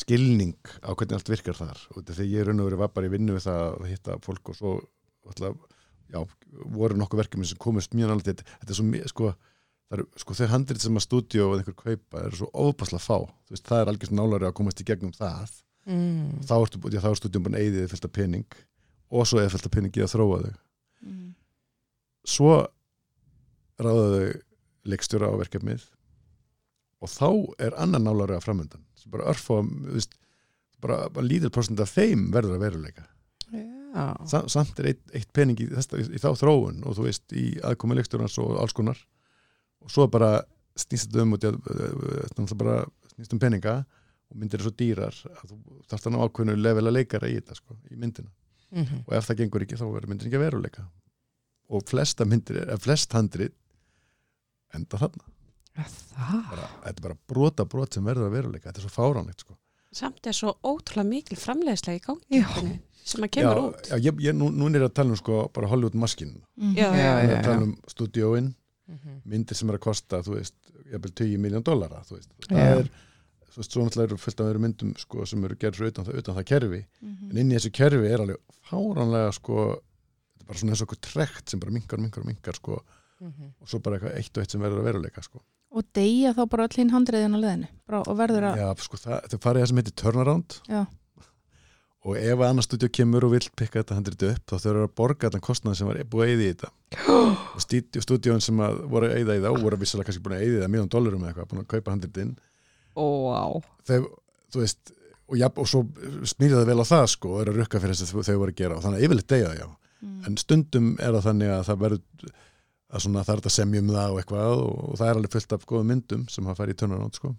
skilning á hvernig allt virkar þar. Og þegar ég raun og verið var bara í vinnu við það að hitta fólk og svo alltaf, já, voru nokkuð verkefni sem komist mjög nálega þetta, þetta er svo, sko, eru, sko þau handrið sem að stúdíu og einhver kaupa eru svo ofbasla fá, þú veist, það er algjörst nálari að komast í gegnum það. Mm. þá ertu, já, þá er stúdíum bara eigðið fyllt af pening og svo eða fyllt af pening í að þróa þau Mm. svo ráðaðu leikstjóra á verkefnið og þá er annan nálari að framöndan sem bara örfa bara, bara lítil prosent af þeim verður að veruleika. Já, Sa, samt er eitt, eitt pening í, þess, í þá þróun og þú veist í aðkomi leikstjórans og alls konar. Og svo bara snýst þetta um út í að uh, bara snýst um peninga og myndir er svo dýrar að þú þarfst að ná ákveðinu level að leikara í þetta sko, í myndina mm og ef það gengur ekki þá verður myndin ekki að veruleika. Og flesta myndir, eða flest handrið enda þarna. Það. Bara, þetta er bara brota brot sem verður að veruleika. Þetta er svo fáránlegt sko. samt er svo ótrúlega mikil framleiðslega í gangi sem að kemur já, út. já, ég, ég, nú, nú er að tala um sko, bara Hollywood maskin Mhm. Já, já, ég er já, að tala um stúdíóin Mhm. myndir sem er að kosta, þú veist jafnvel 20 miljón dollara þú veist. það er þú veist, svo náttúrulega eru fullt af öðru myndum sko, sem eru gerður utan, það- utan það kerfi Mhm. en inn í þessu kerfi er alveg fáránlega sko, þetta er bara svona eins og okkur trekt sem bara minkar og minkar sko, Mhm. og svo bara eitthvað eitt og eitt sem verður að veruleika sko. og deyja þá bara öll hinn handriðin á leðinu og verður að Já, sko, það, það farið það sem heitir turnaround Já. og ef annar stúdíu kemur og vill pikka þetta handrið upp þá þau eru að borga þetta kostnað sem var búið að eyða í þetta og stúdíu- stúdíun sem voru að eyða í og voru að vissalega kannski búin að eyða í það miljón dólarum eða eitthvað, búin að kaupa handriðin Ó, þau, þú veist og, ja, og svo smýrða það vel á það sko og eru að rukka fyrir þess að þau voru að gera og þannig að yfirleitt deyja já Mm. en stundum er það þannig að það verður að svona það er þetta semjum það og eitthvað og, og það er alveg fullt af góðum myndum sem hafa farið í turnaround sko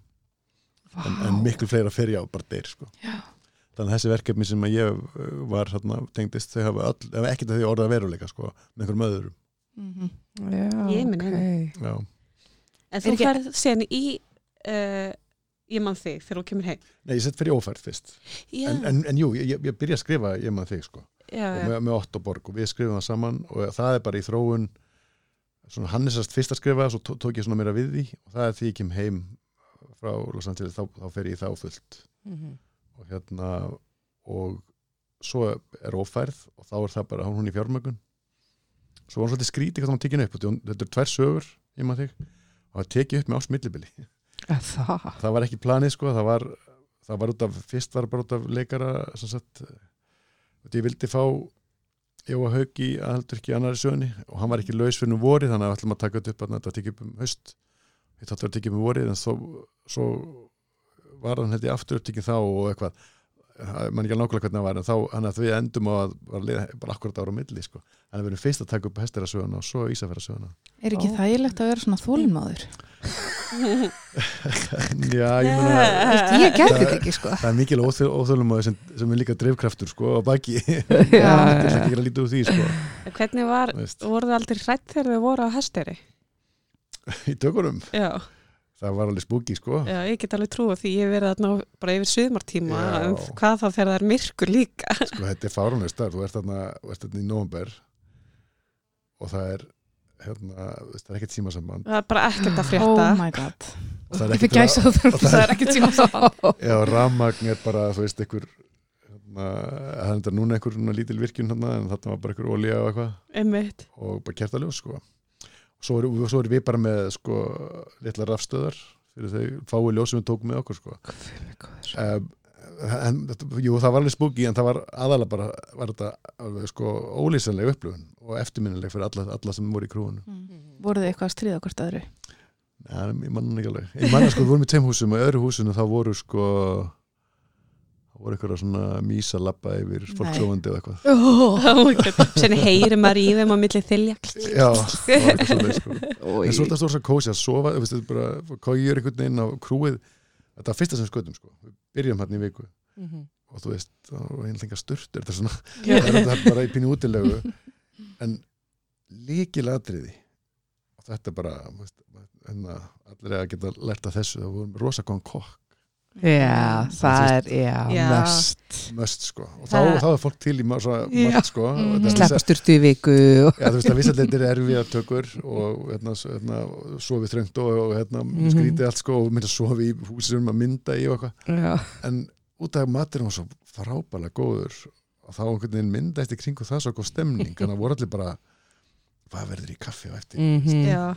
en, en miklu fleira fyrir já, bara deyr sko. þannig að þessi verkefni sem að ég uh, var hérna, tengdist, þau hafa all, ekkert að því orða veruleika sko, með einhverjum öðrum Mhm. já, Ég minn ok. já. en þú ekki- ferð sen í uh, ég man þig þegar þú kemur heim. Nei, ég sett fyrir ófærd fyrst. Já, en, en, en jú, ég, ég byrja að skrifa ég maður þig sko, já, og með, með Otto Borg og við skrifum það saman og það er bara í þróun. Svona Hannesast fyrst að skrifa svo tó- tók ég svona meira við því og það er því ég kem heim frá Los Angeles þá, þá fer ég þá fullt Mhm. og hérna og svo er ófærð og þá er það bara hún í fjármögun svo var hún svolítið skrítið hvað það var tekinu upp þetta eru tvær sögur ég maður þig og það tekið upp með ásmillibili Að Það, það var ekki planið sko, það var, það var út af, fyrst var bara út af leikara sem sagt, ég vildi fá Jóa Haug í aðaldurki annari sögunni og hann var ekki laus fyrir nú vorið þannig að við ætlum að taka þetta upp að þetta tekja upp um haust. Þetta ætlum að tekja upp um vorið en svo, svo var hann ég aftur upptekið þá og eitthvað. Mann ekki alveg nákvæmlega hvernig það var en þá hann að við endum á að var liða bara akkurat ára á milli sko. en við erum fyrst að taka upp hestera söguna og svo Ísafæra söguna Er ekki þægilegt að vera svona þólimáður? Já, ég meina ég gæti þetta ekki sko. það er mikil óþölum sem, sem er líka drifkraftur sko á baki. Já, það er ekki að líta úr því sko. Hvernig var, voru það aldrei hrætt þegar þau voru á hesteri? í tökurum, Já, það var alveg spooky sko. Já, ég get alveg trúið því. Ég hef verið þarna á- bara yfir sumartíma Já. um hvað þá þegar það er myrkur líka. Sko þetta er fárunlega starf, þú ert þarna, þú ert þarna í november og það er hérna, það er ekkert símasamband það er bara ekkert að Oh frétta my god. og það er ekkert það og það er tíma svo. já, rammagn er bara, þú veist, einhver hérna, það er þetta núna einhver svona lítil virkjun hérna, en þarna var bara einhver olía og eitthvað og bara kertaljós sko. og svo erum svo erum við bara með sko, litla rafstöðar fyrir þau fái ljós sem við tókum með okkur sko. um, en, þetta- jú, það var alveg spooky en það var aðalega bara var þetta alveg sko ólýsanleg upplifun og eftirminnileg fyrir alla, alla sem voru í krúinu. Voruð þið eitthvað að stríða hvort öðru? ja, ég mann ekki alveg. Ég mann sko, við vorum í tveim húsum og í öðru húsinu þá voru sko það voru eitthvað svona mísa labba yfir fólksofandi og eitthvað. Oh. Sen heyrir maður í þeim á milli þylja já, það var eitthvað svolítið sko. En svo það stór svo kósi að sofa þú veist, þetta er bara, hvað ég er einhvern veginn á krúið þetta var fyrsta sem við skötum sko. Við byrjum hann í viku. Mhm. og þú veist, það var einhverja sturt þetta er svona, þetta er bara í pínu útilegu. En líkilatriði og þetta er bara veist, hérna, allir er að geta lært af þessu, það voru rosa góðan kokk Já, það er, já, Já. mest möst sko, og þá, þá er fólk til í margt sko og Mhm. þetta Sleppa styrtu í viku og... Já, þú veist að vissalleitir er erfiðar tökur og hérna, hérna, sofi þröngt og, og hérna, Mhm. skrítið allt sko og mynda að sofi í húsum að mynda í og eitthvað en út af maturinn var svo frábælega góður og þá einhvern veginn mynda eftir kringu það svo góð stemning þannig að voru allir bara hvað verður í kaffi á eftir Mhm. Já,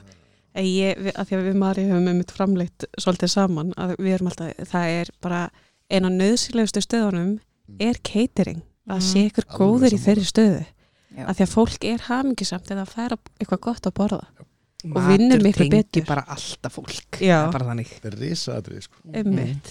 ég, að því að við Mari höfum um mitt framleitt svolítið saman að við erum alltaf, það er bara eina nöðsilegustu stöðunum er catering, að Mhm. sé ykkur góður í þeirri stöðu. Já. að því að fólk er hamingisamt eða að færa eitthvað gott að borða. Matur vinnur miklu betur. bara alltaf fólk. Já. Það er bara þannig. Þetta er risaðrið sko. ummitt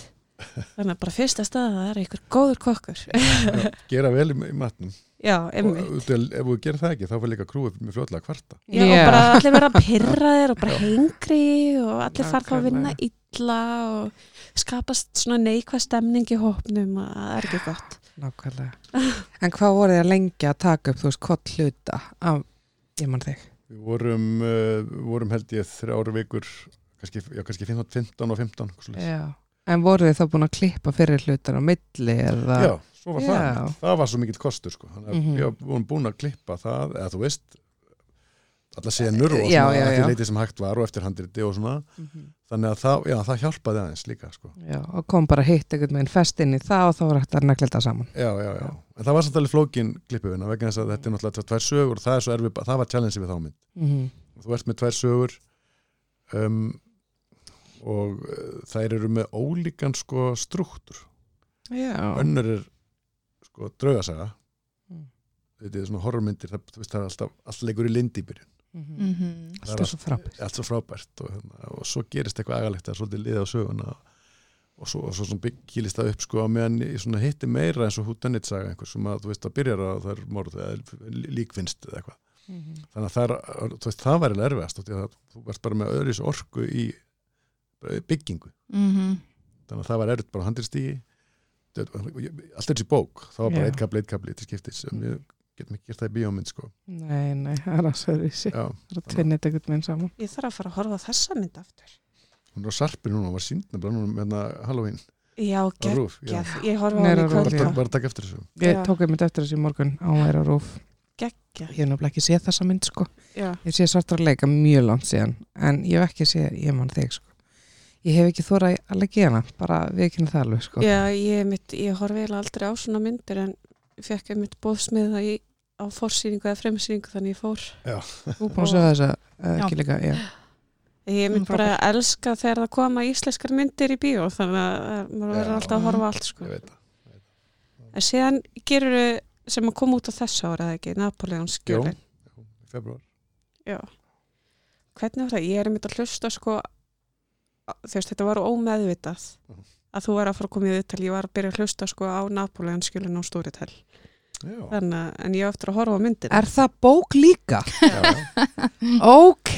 þannig að bara fyrsta stað að það er ykkur góður kokkur. Já, gera vel í, í matnum já, og af- ef þú gerir það ekki þá fyrir líka krúið með fljótlega að kvarta. Já, og bara allir vera pyrraðir og bara hengri og allir fara þá að vinna illa og skapast svona neikvæð stemning í hópnum að það er ekki gott. Nákvæmlega. En hvað voru að lengi að taka upp, þú veist, hvort hluta af, ég man þig? Við vorum, uh, við vorum held ég þrjáru vikur kannski, já, kannski 15, 15 og 15 eitthvað svoleiðis. Já. En voru þið þá búin að klippa fyrir hlutar á milli eða? Já, svo var Já. það Það var svo mikill kostur sko Þannig að Mhm. við vorum búin að klippa það eða þú veist alla senur og Já, svona já, já. leiti sem hægt var og eftir handriti og svona Mhm. þannig að það, já, það hjálpaði aðeins líka sko. Já, og kom bara hitt einhvern veginn fest inn í það og þá var hægt að negla þetta saman já, já, já, en það var samt alveg flókin klippuvina vegna þess að þetta er náttúrulega tvær sögur og það er svo erfið, það var challenge við þá mynd mm þú ert með tvær sögur um, og uh, þær eru með ólíkan sko struktúr Já önnur er sko draugasaga Mm. þetta er svona horrormyndir það, þú veist, það er alltaf, alltaf leikur í lindi í byrjun Mhm. Mhm. Það er frábært allt svo frábært og, hérna, og svo gerist eitthvað agalegt það er svolítið liða á söguna og svo, og svo byggilist það upp sko meðan í svona hitti meira eins og hútanit saga einhver sem að þú veist að byrjar að það er morð eða líkfinnst eða eitthvað Mhm. þannig að það, er, þú veist, það væri erfiðast og því að þú verðst bara með öðris orku í byggingu Mhm. þannig að það var erfitt bara handilstígi allt er þessi bók það var bara eitt kapli, eitt kapli til skiptis en við getum ekki gert það í bíómynd sko Nei, nei, það er að söðvísi já, Það er að tvinnið einhvern veginn saman Ég þarf að fara að horfa á þessa mynd aftur. hún er á sarpir núna, hún var sínd nefnilega núna með hérna Halloween Já, á geggjað. Ég horfa á hann í á kvöld. bara, bara takk eftir þessu Ég Já. tók einmitt eftir þessi morgun á að vera rúf Geggjað. Ég hef náttúrulega ekki séð þessa mynd sko. Ég sé svartar leika mjög langt síðan En ég hef ekki séð, ég man þig sko Ég hef ekki þóra að leggja hana Bara við kynna það alveg sko Já, ég, mitt, ég horfi aldrei á svona myndir en fekk einmitt bóðsmiða í, á forsýningu eða fremsýningu þannig ég fór. Þú er búin að segja þessa Já. ekki líka, já Ég mynd Mm, bara að elska þegar það koma íslenskar myndir í bíó þannig að maður verður alltaf að horfa allt sko. ég veit það En síðan gerur þau sem að koma út á þessu ára eða ekki, Napoleon skjölin. í februar Já. Hvernig var það? Ég er mynd að hlusta sko, veist, þetta var ómeðvitað Mhm. að þú var að fara að koma í viðtal. Ég var að byrja að hlusta sko á Napoleon skjölin á Storytel. já, Þannig en ég á eftir að horfa á myndin. Er það bók líka? Ok,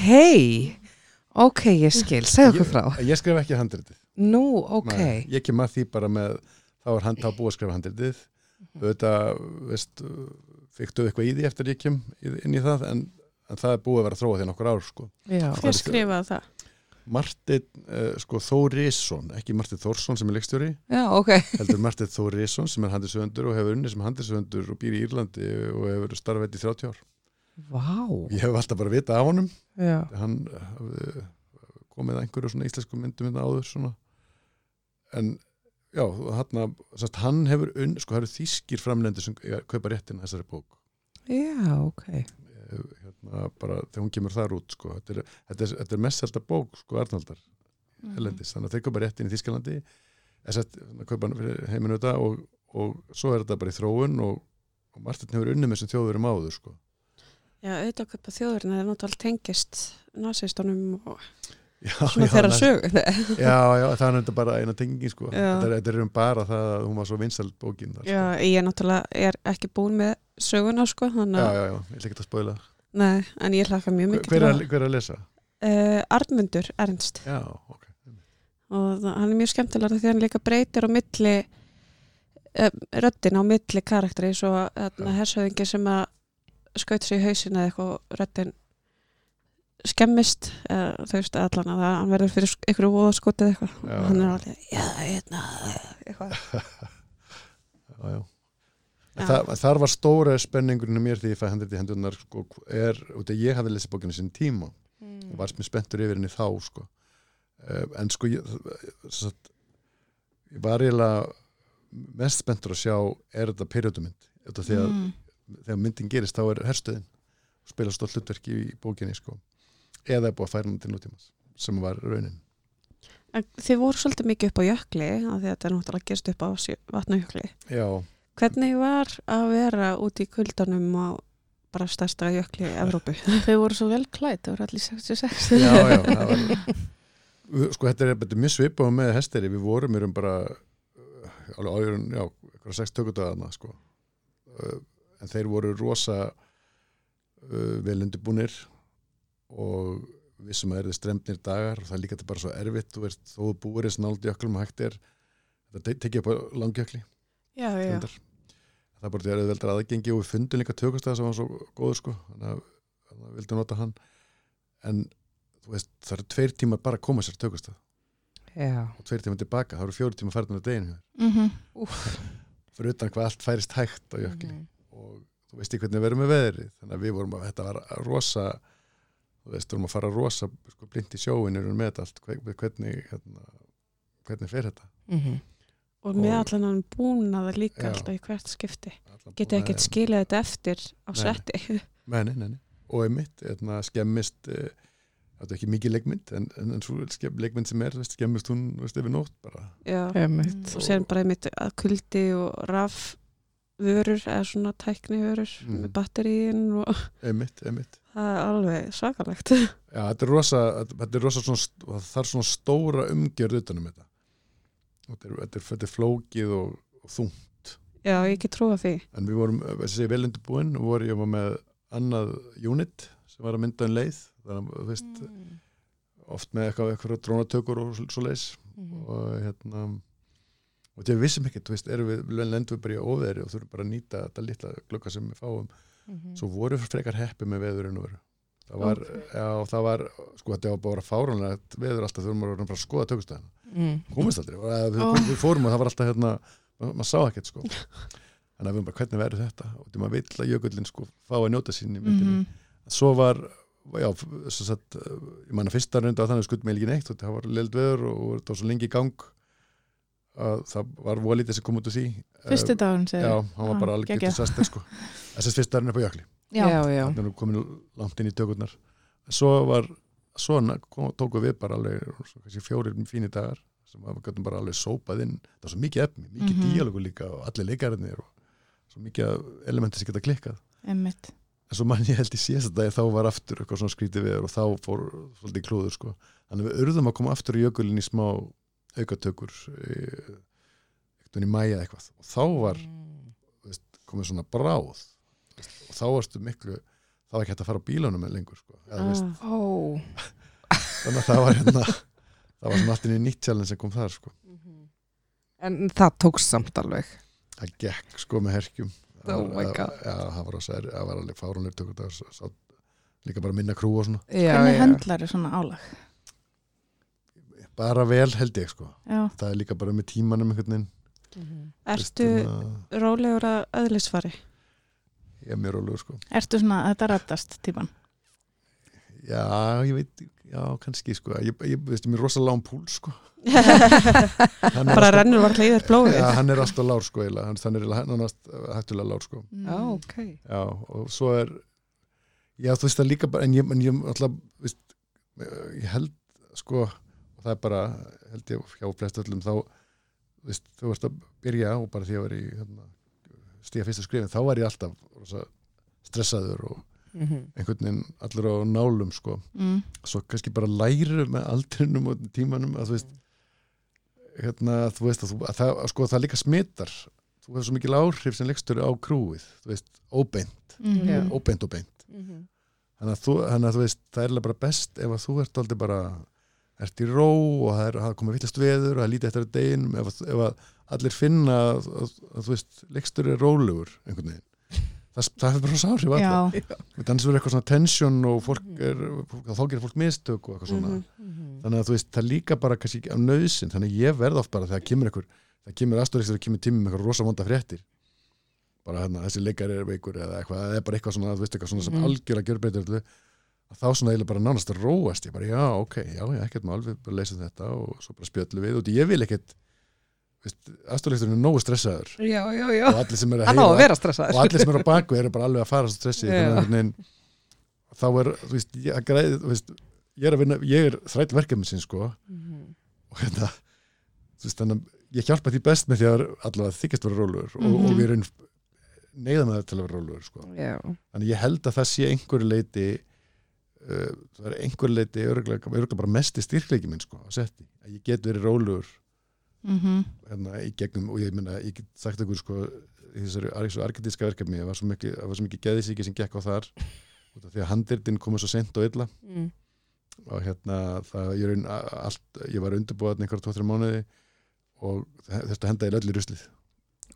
ok, ég skil, segð okkur frá. ég, ég skrif ekki handritið Nú, ok. Nei, ég kem að því bara með þá er hann þá búið að skrifa handritið auðvitað, veist fiktuðu eitthvað í því eftir ég kem í- inn í það en, en það er búið að vera að þróa því nokkur ár sko. Já, Hver skrifaði það? Martin uh, sko, Þórisson, ekki Martin Þórsson sem er leikstjóri, já, ok. heldur Martin Þórisson sem er handisöfundur og hefur unni sem handisöfundur og býr í Írlandi og hefur starfið í 30 ár. Vá. Ég hef alltaf bara vitað af honum Já, hann komið að einhverju svona íslensku myndum hérna áður svona en já, hann, sagt, hann hefur unn, sko, það eru þýskir framlendur sem kaupa réttin að þessari bók já, ok. Hérna, bara þegar hún kemur þar út sko. þetta, er, þetta, er, þetta er mest selta bók sko, Arnaldar, Mhm. helendis þannig að í Þýskalandi þess að kaupa hann fyrir heiminu þetta og, og svo er þetta bara í þróun og, og Martin hefur unnið með þessum þjóðurum áður sko. Já, auðvitað kaupa þjóðurinn eða náttúrulega tengist nazistunum og svona þeirra sög. Já, já, það er þetta bara eina tengingin sko. Þetta, er, er um bara það að hún var svo vinsald bókin þar, Já, sko. ég náttúrulega er ekki búin með söguna sko, já, já, já, ég ætla ekki að spóila nei, en ég hlaka mjög mikið hver, er- hver er að lesa? Uh, Arnmundur Ernst Já, ok og það, hann er mjög skemmtilega því hann líka breytir á milli uh, röddin á milli karakteri svo að hersöðingi sem að skaut sér í hausin eða eitthvað röddin skemmist eða, þú veist allan að hann verður fyrir einhverju voðaskotið eitthvað Já. og hann er alveg, já, hérna eitthvað, já, já. Það, þar var stóra spenningurinn um mér því ég fæ hendrið í hendunar sko, er, út af ég hafði lesið bókinu sín tíma og var mér spenntur yfir henni þá sko. en sko ég, satt, ég var eiginlega mest spenntur að sjá er þetta því að Mm. þegar myndin gerist þá er herstöðin og spila stótt hlutverki í bókinni sko. Eða er búið að færa hann til nútímas sem var raunin. En þið voru svolítið mikið upp á jökli af því að þetta er náttúrulega gerst upp á vatnajökli. Já, hvernig var að vera út í kuldanum á bara stærsta jökli í Evrópu? Þau voru svo vel klætt, þau voru allir 66. já, já það var, sko þetta er, þetta er mjög svipað með hesteri, við vorum erum bara uh, alveg ájörun, já, eitthvað sex tökudagana sko. Uh, en þeir voru rosa uh, vel undirbúnir og vissum að er þið stremnir dagar og það er líka þetta bara svo erfitt þú veist, þó þú búir þess náld jöklum og hægt er þetta te- tekið upp á langjökli. Já, já, reyndar. það er bara því að auðveldar aðgengi og við fundum líka tökustæða sem var svo góður sko þannig að, að vildi nota hann. En þú veist, það eru tveir tímar bara að koma sér tökustæð Já, og tveir tímar tilbaka, það eru fjóri tímar færðan að deginu Mm -hmm. fyrir utan hvað allt færist hægt á jökli. Mhm. og þú veist ekki hvernig við erum með veðri þannig að við vorum að, þetta var rosa veist, við vorum að fara rosa sko, blind í sjóin erum með allt hve- hvernig, hérna, hvernig fer þetta Mhm. og með allan hann búnað líka Já. alltaf í hvert skipti búnaðinn. ekkert skilað þetta eftir á Nei. setti Nei, nei, og einmitt etna, skemmist eh, þetta er ekki mikið leikmynd en, en, en svo skemm, leikmynd sem er veist, skemmist hún veist, yfir nótt bara já. Einmitt. og sér bara einmitt að kuldi og raf vörur eða svona tækni vörur Mhm. með batteríin og einmitt, einmitt það er alveg svakalegt Já, þetta er rosa, þetta er rosa svona, það er svona stóra umgjörð utanum þetta. Þetta er, þetta er, þetta er flókið og, og þung já, ég ekki trúa því. En við vorum, þessi vel undirbúin og voru ég var með annað unit sem var að mynda en leið. Þannig að þú veist, Mm. oft með eitthvað, eitthvað drónatökur og svo, leis Mhm. og hérna og þetta við vissum ekki, þú veist, erum við lendum við bara í óveðri og þurfum bara að nýta þetta litla glögga sem við fáum, Mhm. svo voru frekar heppi með veðurinn og veru það var, já, það var, sko, þetta var bara fáranlega veður alltaf maður var bara að skoða tökustæðina, Mm. komist aldrei og við, Ó. við fórum og það var alltaf hérna ma- maður sá ekkert, sko þannig að við varum bara, hvernig verður þetta og því maður vill að jökullin, sko, fá að njóta sín í myndinni Mhm. svo var já, svo satt, ég manna fyrsta runda á þannig skutt mig ekki neitt og það var leild veður og það var svo lengi í gang að það var volítið sem kom út úr því. Fyrsti dagurinn já, segir hann var bara algjör geggjað. disaster sko. Þess að fyrsta runda upp á jökli. Já, Já, já. þannig að komin langt inn í tökurnar. Svo var kom, tóku við bara alveg svo, kannski fjórir fínir dagar sem við gætum bara alveg sópað inn. Það var svo mikið efni, mikið Mhm. díalógu líka og allir leikarinnir og svo mikið elementi sem geta klikkað. Einmitt. en svo mann ég held í síðasta dagi þá var aftur eitthvað svona skrítið við og þá fór svolítið klúður sko. Þannig að við urðum að koma aftur í jökulinn í smá aukatökur e, eitthvað í mæja eitthvað og þá var Mm. komið svona bráð og þá varstu miklu þá var ekki hægt að fara á bílunum með lengur sko. Eða, veist, Ah. Ó, þannig að það var hérna það var svona allt inn í nýtt challenge sem kom þar sko. en það tókst samt alveg það gekk sko með herkjum Það Oh var- my það- God. það var, það var alveg fárunlega tökur líka bara minna krú og svona já, Hvernig já. höndlar er svona álag? Bara vel held ég sko. Já, það er líka bara með tímanum einhvern veginn. Mhm. Veist, Ertu hérna, rólegur að öðlisfari? ég er mjög rólegur sko. Ertu svona að þetta reddast típan? já, ég veit, já, kannski sko. Ég, ég veist, ég er rosa lán púl sko. Bara rennur var hlýður blóðið. Já, hann er alltaf lár sko eiginlega, hann, hann er nánast hættulega lár sko. Já, ok. Já, og svo er já, þú veist það líka bara en ég, en ég alltaf, veist, ég held sko, það er bara held ég hjá flest öllum þá þú veist, þú veist að byrja og bara því að vera í hérna, stíða fyrsta skrifin, þá var ég alltaf rosa stressaður og Mhm. einhvern veginn allur á nálum sko Mm. svo kannski bara læru með aldrinum og tímanum að þú veist hérna, þú veist að, þú, að það, sko, það líka smittar þú hefur svo mikil áhrif sem leikstur á krúið þú veist, óbeint, Mhm. Já. óbeint og beint Mhm. þannig að, þú, þannig að þú veist, það er bara best ef að þú ert aldrei bara ert í ró og það er það komið villast veður og það er lítið eftir að deginum. Ef, að- ef að allir finna að, að, að þú veist, leikstur er rólegur einhvern veginn. Það, það hefur bara alla. Já, þannig að það er eitthvað svona tension og fólk er, þá gerir fólk mistök og eitthvað svona. Mhm. Mhm. þannig að þú veist, það er líka bara kannski ekki á nöðsin, þannig að ég verð oft bara þegar kemur einhver, það kemur aðstórikstur og kemur tími með eitthvað rosa vonda fréttir. Bara hérna, þessi leikar er veikur eða eitthvað, eða bara eitthvað svona, þú veist, eitthvað svona sem Mhm. algjörlega gjör breytir að þá svona eiginlega bara nánast að róast ég bara, já, ok, já, já, ekkert mál við bara leysum þetta og svo bara spjöllum við og ég vil ekkert aðstóriksturinn er nógu stressaður. Já, já, já. Og allir sem er að að stressaður. og allir sem eru á baku eru bara alveg að fara stressi að þá er, þú veist, ég, að græði, þú veist, ég er að vinna, ég er þrætt verkefni sin sko. Mhm. og hérna þú veist, að ég hjálpa því best með því að allavega þykist vera rólugur og, Mhm. og við erum neyða með það til að vera rólugur sko. Þannig ég held að það sé einhverju leiti uh, það er einhverju leiti örgulega, örgulega bara mesti styrkleiki minn sko, á setti, að ég get verið rólugur mhm, hérna í gegnum og ég minna, ég get sagt ykkur sko í þessari argetíska verkefni það var svo mikið, það var svo mikið geðisíki sem gekk á þar því að handirtin komið svo sent og illa. Mm. og hérna það, ég, raun, allt, ég var undirbúið einhverja tvo-þrjá mánuði og þetta henda í öllu ruslið.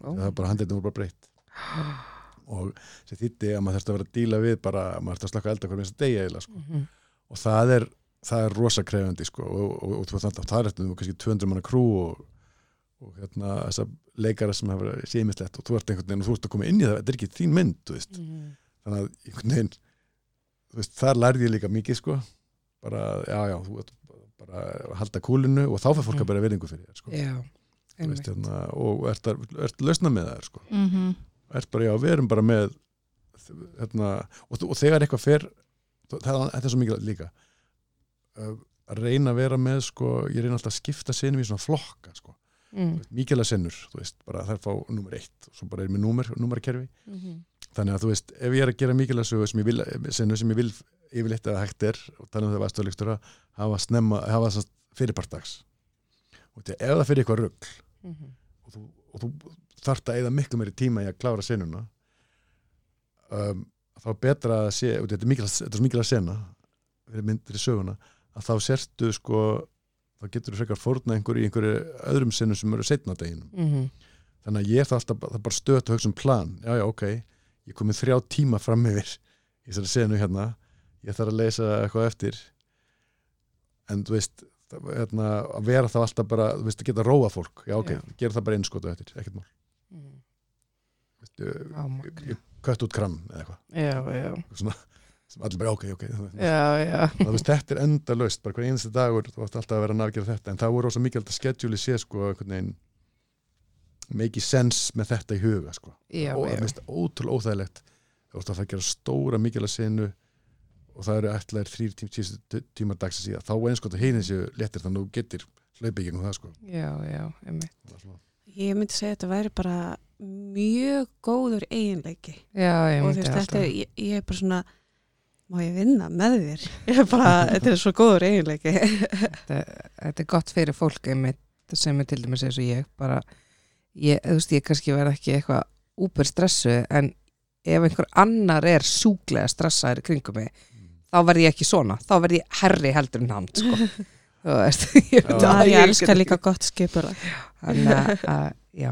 Ó. það var bara handleitin voru bara breytt og sem þýtti að maður þurfti að vera að díla við bara, maður þurfti að slaka elda hverjum þess að degja eiginlega sko. Mhm. og það er, það er rosa krefandi sko. og, og, og, og það, það er eftir kannski 200 manna krú og, og hérna þessa leikara sem hafa verið sémislegt og þú ert einhvern veginn og þú ert að koma inn í það, þetta er ekki þín mynd veist. Mhm. þannig að einhvern veginn veist, þar lærði ég líka mikið sko. bara, já já, þú ert bara að halda kúlinu og þá fyrir fólk Mm. að bera verðingu fyrir þér sko. Þú veist, hérna, og ert, að, ert lausna með það sko mhm, ert bara, já, við erum bara með hérna, og, og þegar eitthvað fer það, þetta er svo mikið líka að reyna að vera með sko, ég reyna alltaf að skipta sinum í svona flokka sko, Mm. mikilvæg sinnur þú veist, bara þær fá nummer eitt og svo bara er mér númer, númerkerfi, Mhm. þannig að þú veist ef ég er að gera mikilvæg sinnu sem ég vil yfirleitt að hægt er og tala um það aðstofleikstur að hafa snemma hafa fyrirpartags og að ef það fyrir eitthvað rugg Mhm. og þú, og þú þarft að eða miklu meiri tíma í að klára senuna. Um, þá betra að sé þetta er mikilvægt, er svo mikilvægt sena fyrir myndir í söguna að þá sértu sko þá getur þú frekar fórna einhverju í einhverju öðrum senu sem eru setna á deginum. Mhm. þannig að ég er það alltaf það bara stöðt að hugsa um plan. Já já ok, ég komið þrjá tíma fram yfir í þessari senu hérna. Ég þarf að leysa eitthvað eftir. En þú veist það- hérna, að vera þá alltaf bara þú veist að geta róa fólk, já ok, Já. gera það bara einskotu eftir, ekkert mál Mhm. Veistu, Á, ég, ég kött út kram eða eitthvað. Sem allir bara ok, ok Já, já. Það veist, þetta er enda laust, bara hver einasti dagur þú varst alltaf að vera að nafngera þetta. En það voru ósa mikilvægt að schedule sé sko make sense með þetta í huga sko. Já, og það mist ótrúlega óþægilegt. Þú veist að það gera stóra mikilvægt sinu og það eru ætlaðir þrýr tím, tíma, tímar dagsins síðan þá eins gott að heinin séu léttir þannig að þú getur hlaupið gegnum það sko. Já, já, einmitt. Ég myndi segja að þetta væri bara mjög góður eiginleiki. Já, ég myndi veist, þetta, alltaf er- ég, ég er bara svona má ég vinna með þér? Ég er bara, þetta er svo góður eiginleiki. Þetta, þetta er gott fyrir fólk sem er til dæmis eins og ég bara, ég, þú veist, ég kannski verð ekki eitthvað úper stressu en ef einhver annar er súglega stressaður kringum mig þá verð ég ekki svona, þá verð ég herri heldur en hann sko. veist ég, ég ég elska get líka gott skipur þannig að, að, já,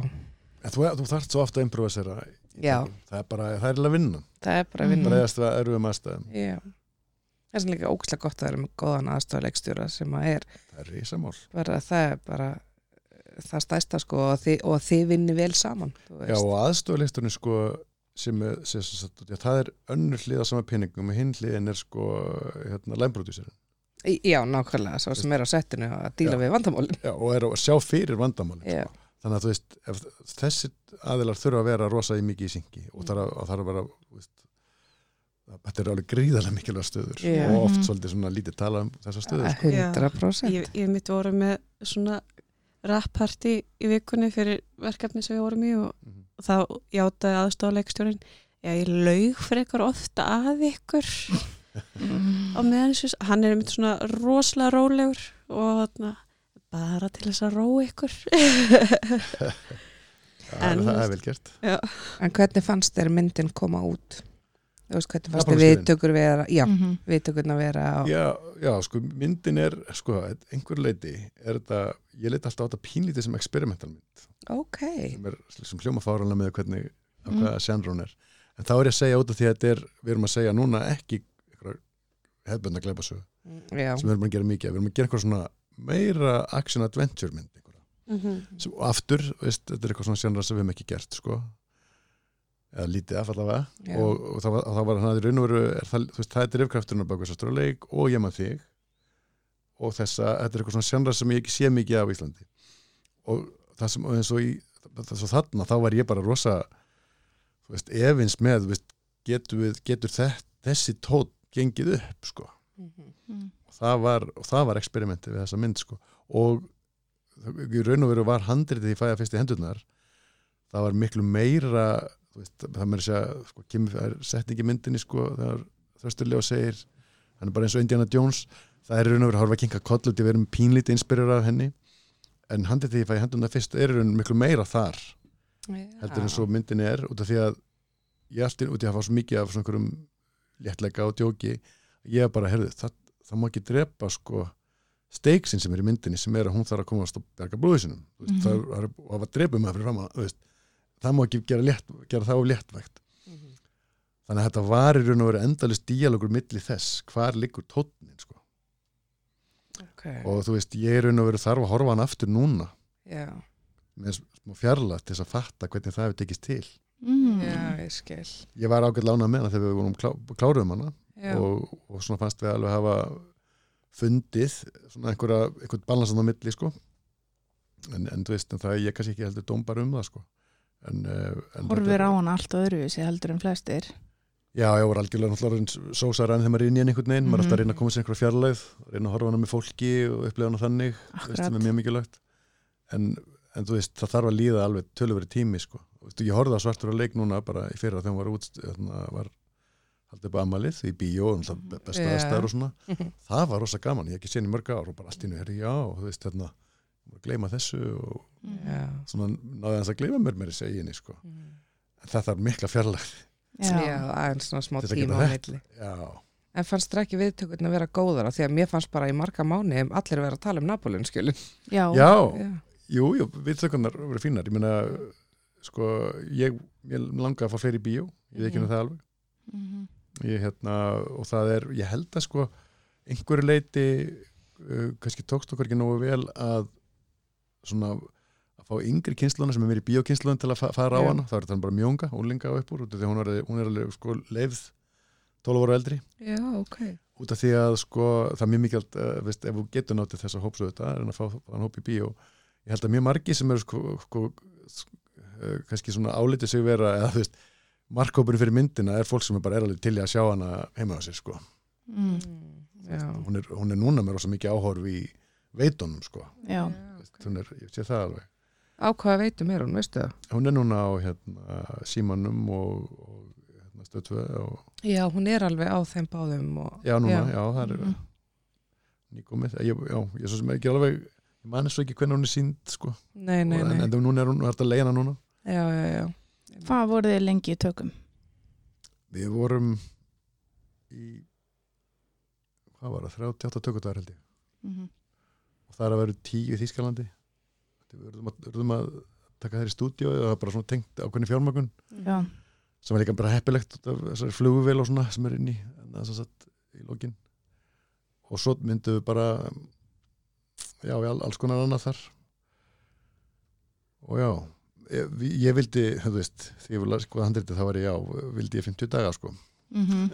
þú, þú þarft svo ofta að improvisera það er bara, það er eiginlega vinnan það er bara að vinna. Eðast við erfum aðstæðum. Já. Það er sem líka ógæslega gott að vera með góðan aðstofleikstjóra sem að er það er risamál. bara, það er bara það stæsta sko og þið, og þið vinni vel saman þú Já og aðstofleisturinn sko sem er, sem, sem, sem, já, það er önnur hlið á sama peningum og hinn hliðin er sko hérna læmbródúsirinn Í- Já, nákvæmlega, svo sem er á settinu að díla Já. við vandamálin. Já, og er að sjá fyrir vandamálin Já, sko. þannig að þú veist, ef þessir aðilar þurfa að vera rosa í mikið í syngi og þarf að, og þarf að vera veist, þetta er alveg gríðarlega mikilvæg stöður Já. og oft Mhm. svolítið svona lítið tala um þessar stöður sko. 100%. ég, ég mitt voru með svona rapparti í vikunni fyrir verkefni sem við vorum í og Mhm. og þá játaði aðstofleikstjórin Já, ég laug frekar ofta að ykkur á meðan þessu, hann er einmitt svona rosalega rólegur og þarna, bara til þess að ró ykkur. Já, En- það er vel gert. En hvernig fannst þér myndin koma út? Þú veist, hvernig fannst þér viðtökur vera, já, Mhm. viðtökurna vera og, Já, já, sko, myndin er sko, einhver leiti er þetta, ég leiti alltaf á þetta pínlítið sem experimental mynd. Ok, sem er sem hljóma fáranlega með hvernig Mm. hvaða genre hún er. En þá er ég að segja út af því að þetta er við erum að segja núna ekki hefðbönda gleipasögu já, sem við erum að gera mikið, við erum að gera eitthvað svona meira action-adventure mynd einhverja. sem, og aftur, veist, þetta er eitthvað svona genre sem við hefum ekki gert sko. Eða lítið af allavega. Já. og, og það var, það var hann að í raun og veru er það, veist, það er drifkrafturinn á baku þess að leik og ég maður þig. Og þessa, þetta er eitthvað svona genre sem ég ekki sé mikið af Íslandi. Og það sem, eins og í þarna, þá var ég bara rosa veist, efins með veist, getur, við, getur þett, þessi tótt gengið upp sko Mhm. Mm. og það var, og það var eksperimentið við þessa mynd sko og í raun og veru var handritið í fæða fyrst í hendurnar það var miklu meira þú veist, það með þess að sko, kemur, það er setningi myndinni sko þegar þrösturlega segir hann er bara eins og Indiana Jones það er í raun og veru að horfa að kinka kolluti við erum pínlítið inspirera af henni en handritið í fæða hendurnar fyrst er í raun miklu meira þar heldur en svo myndin er út af því að ég alltaf út í að fá svo mikið af svona einhverjum léttleika og djóki ég bara, herðu, það, það má ekki drepa sko steiksin sem er í myndinni sem er að hún þarf að komast og berga blóðu sinum mm Mhm. -hmm. það er og að drepa maður fyrir fram að það má ekki gera, létt, gera það of léttvægt Mhm. þannig að þetta var í raun og veru endalist díalogur milli þess, hvar liggur tónnin sko. ok, og þú veist, ég er raun og veru þarf að horfa hann aftur núna já, með smá fjarlægt til þess að fatta hvernig það hefur tekist til Mm. já, ég skil. Ég var ágætt lánað með hana þegar við vorum klá, kláruðum hana og, og svona fannst við alveg hafa fundið svona einhverja, einhvern balansan á milli sko. En, en þú veist, en það er ég kannski ekki heldur dómbar um það sko. En, eh, en Horfir á hann allt öðruvísi heldur en flestir. Já, ég var algjörlega náttúrulega sósar enn þegar maður er inn í einhvern veginn, maður er alltaf að Mhm. reyna að koma sér einhverja fjarlæð, reyna að horfa hana með fólki og upplega hana þannig, þú veist, sem er Akkurat. mjög mikilvægt. En, en þú veist, það þarf að líða alveg töluveri tími sko, ég horfði á svartur að leik núna bara í fyrra þegar hún var út þarna var haldið upp amalið í bíó og náttúrulega besta aðstæður og svona. Mhm. það var rosa gaman, ég hef ekki séð í mörg ár og bara allt í nú, herri, já, þú veist, hérna að gleyma þessu og já, svona náði hans að gleyma mér mér í seginni sko, Mhm. en það þarf mikla fjarlæð já, aðeins svona smá að tíma á milli. Já, En fannst þér ekki viðtökurna vera góðar? Því að mér fannst bara í marga mánu allir vera að tala um Napolun skilin. já, já, Já. Jú, jú, viðtökunar voru fínar. Ég meina, sko ég, ég langa að fá fleiri bíó ég veit ekki Mhm. það alveg Mhm. ég, hérna, og það er, ég held að sko einhverju leiti uh, kannski tókst okkur ekki nógu vel að svona að fá yngri kynsluna sem er mér í bíókynslun til að fa fara á Já. hana, það er þannig bara mjónga, og uppúr, út af því að hún er, hún er alveg sko leifð 12 ára eldri já, ok. út af því að sko það er mjög mikilvægt, uh, veist, ef þú getur notið þessa hópsöðu þetta, en að fá þann hóp í bíó ég held að mjög margi sem eru sko, sko kannski svona álítið sig vera, eða þú veist markhópurinn fyrir myndina er fólk sem er bara er alveg til að sjá hana heima á sér sko mm. Já. hún er, hún er núna með rosa mikið áhorf í veitunum sko já, hún er, ég sé það alveg Á hvaða veitum er hún, veistu það? hún er núna á hérna, símanum og, og hérna, stöðtvö og Já, hún er alveg á þeim báðum og, já núna, já, Já. það er Mhm. nýkomið, ég, já, ég svo sem ekki alveg ég mani svo ekki hvernig hún er sínd sko Nei, nei, en, nei en núna er hún hægt að leiðina núna Já, já, já. Hvað voru þið lengi í tökum? við vorum í hvað var það, 38 tökudagar held ég. Mm og það er að vera tíu í Þýskalandi. Við verðum að, verðum að taka þær í stúdíu og það er bara svona tengt ákveðni fjármögun já, sem er líka bara heppilegt þessari flugvél og svona sem er inn í en það er svo satt í lokin. Og svo myndum við bara já, í all, alls konar annað þar. Og já ég, ég vildi, þú veist því ég vil að skoða handriti þá var ég já vildi ég 50 daga sko, mm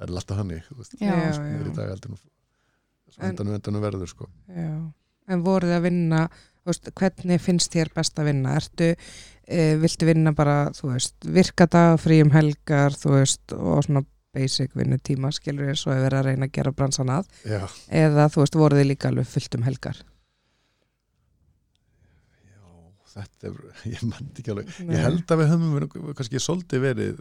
það er alltaf hannig þú veist, Já. já, mér í dag heldur nú svo En- endanum endanum verður sko já. En voruð að vinna þú veist, hvernig finnst þér best að vinna? Ertu, e, viltu vinna bara þú veist, virkadaga, fríum helgar þú veist, og svona basic vinnutíma, skilur ég, svo er verið að reyna að gera bransan að, já, eða þú veist, voruð þið líka alveg fullt um helgar? Þetta er ég mann ekki alveg, Nei. ég held að við höfum kannski svolítið verið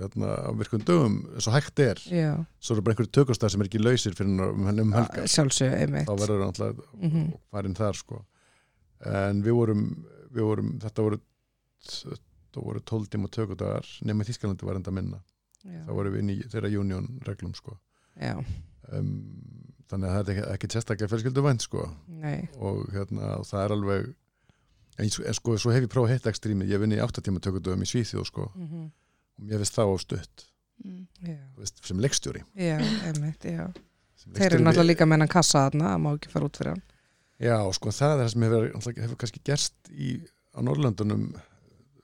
hérna, á virkum dögum, svo hægt er. Já, svo eru bara einhverju tökustar sem er ekki lausir fyrir um, um helgar. sjálfsög, þá verður það náttúrulega Mhm. farin þar sko. En við vorum, við vorum þetta voru voru 12 tíma tökudagar nema í Þískalandi var enda minna. Já. þá vorum við inn í þeirra union reglum sko um, þannig að þetta er ekki, ekki sérstaklega fjölskyldu vænt sko og hérna og það er alveg en, en sko svo hef ég prófað hitt ekstrími ég vinn í 8 tíma tökudagum í Svíþjóð sko. Mm og mér finnst það á stutt. Mm. já, þú veist, sem leikstjóri. Já, einmitt, já. Þeir eru náttúrulega líka með hennan kassa þarna, það má ekki fara út fyrir hann. Já, sko það er það sem hefur, hefur kannski gerst í, á Norrlöndunum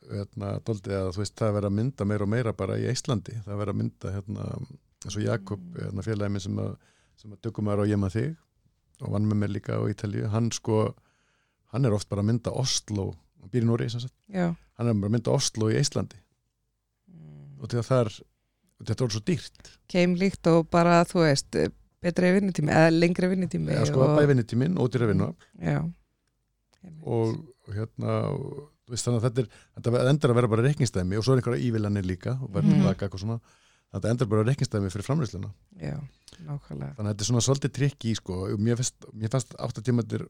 hérna, doldið að þú veist það er verið að mynda meira og meira bara í Íslandi það er verið að mynda hérna eins og Jakob, hérna, félagið minn sem að, sem að dökum maður á Jema þig og vann með mér líka á Ítalíu, hann sko hann er oft bara að mynda Oslo hann býr í Já. hann er bara að mynda Oslo í Íslandi og til að það er þetta er svo dýrt, Keim líkt og bara, þú veist, betri vinnutími, eða lengri vinnutími. eða sko og- bæði vinnutíminn og dýra vinnu og, og hérna og, veist þannig að þetta er þetta endur að vera bara reiknistæmi og svo er einhverja ívillanir líka og verður Mhm. tilbaka eitthvað svona að þetta endur bara reiknistæmi fyrir framlýsluna Já, nákvæmlega. þannig að þetta er svona svolítið trikki sko, og mér fannst áttatímatir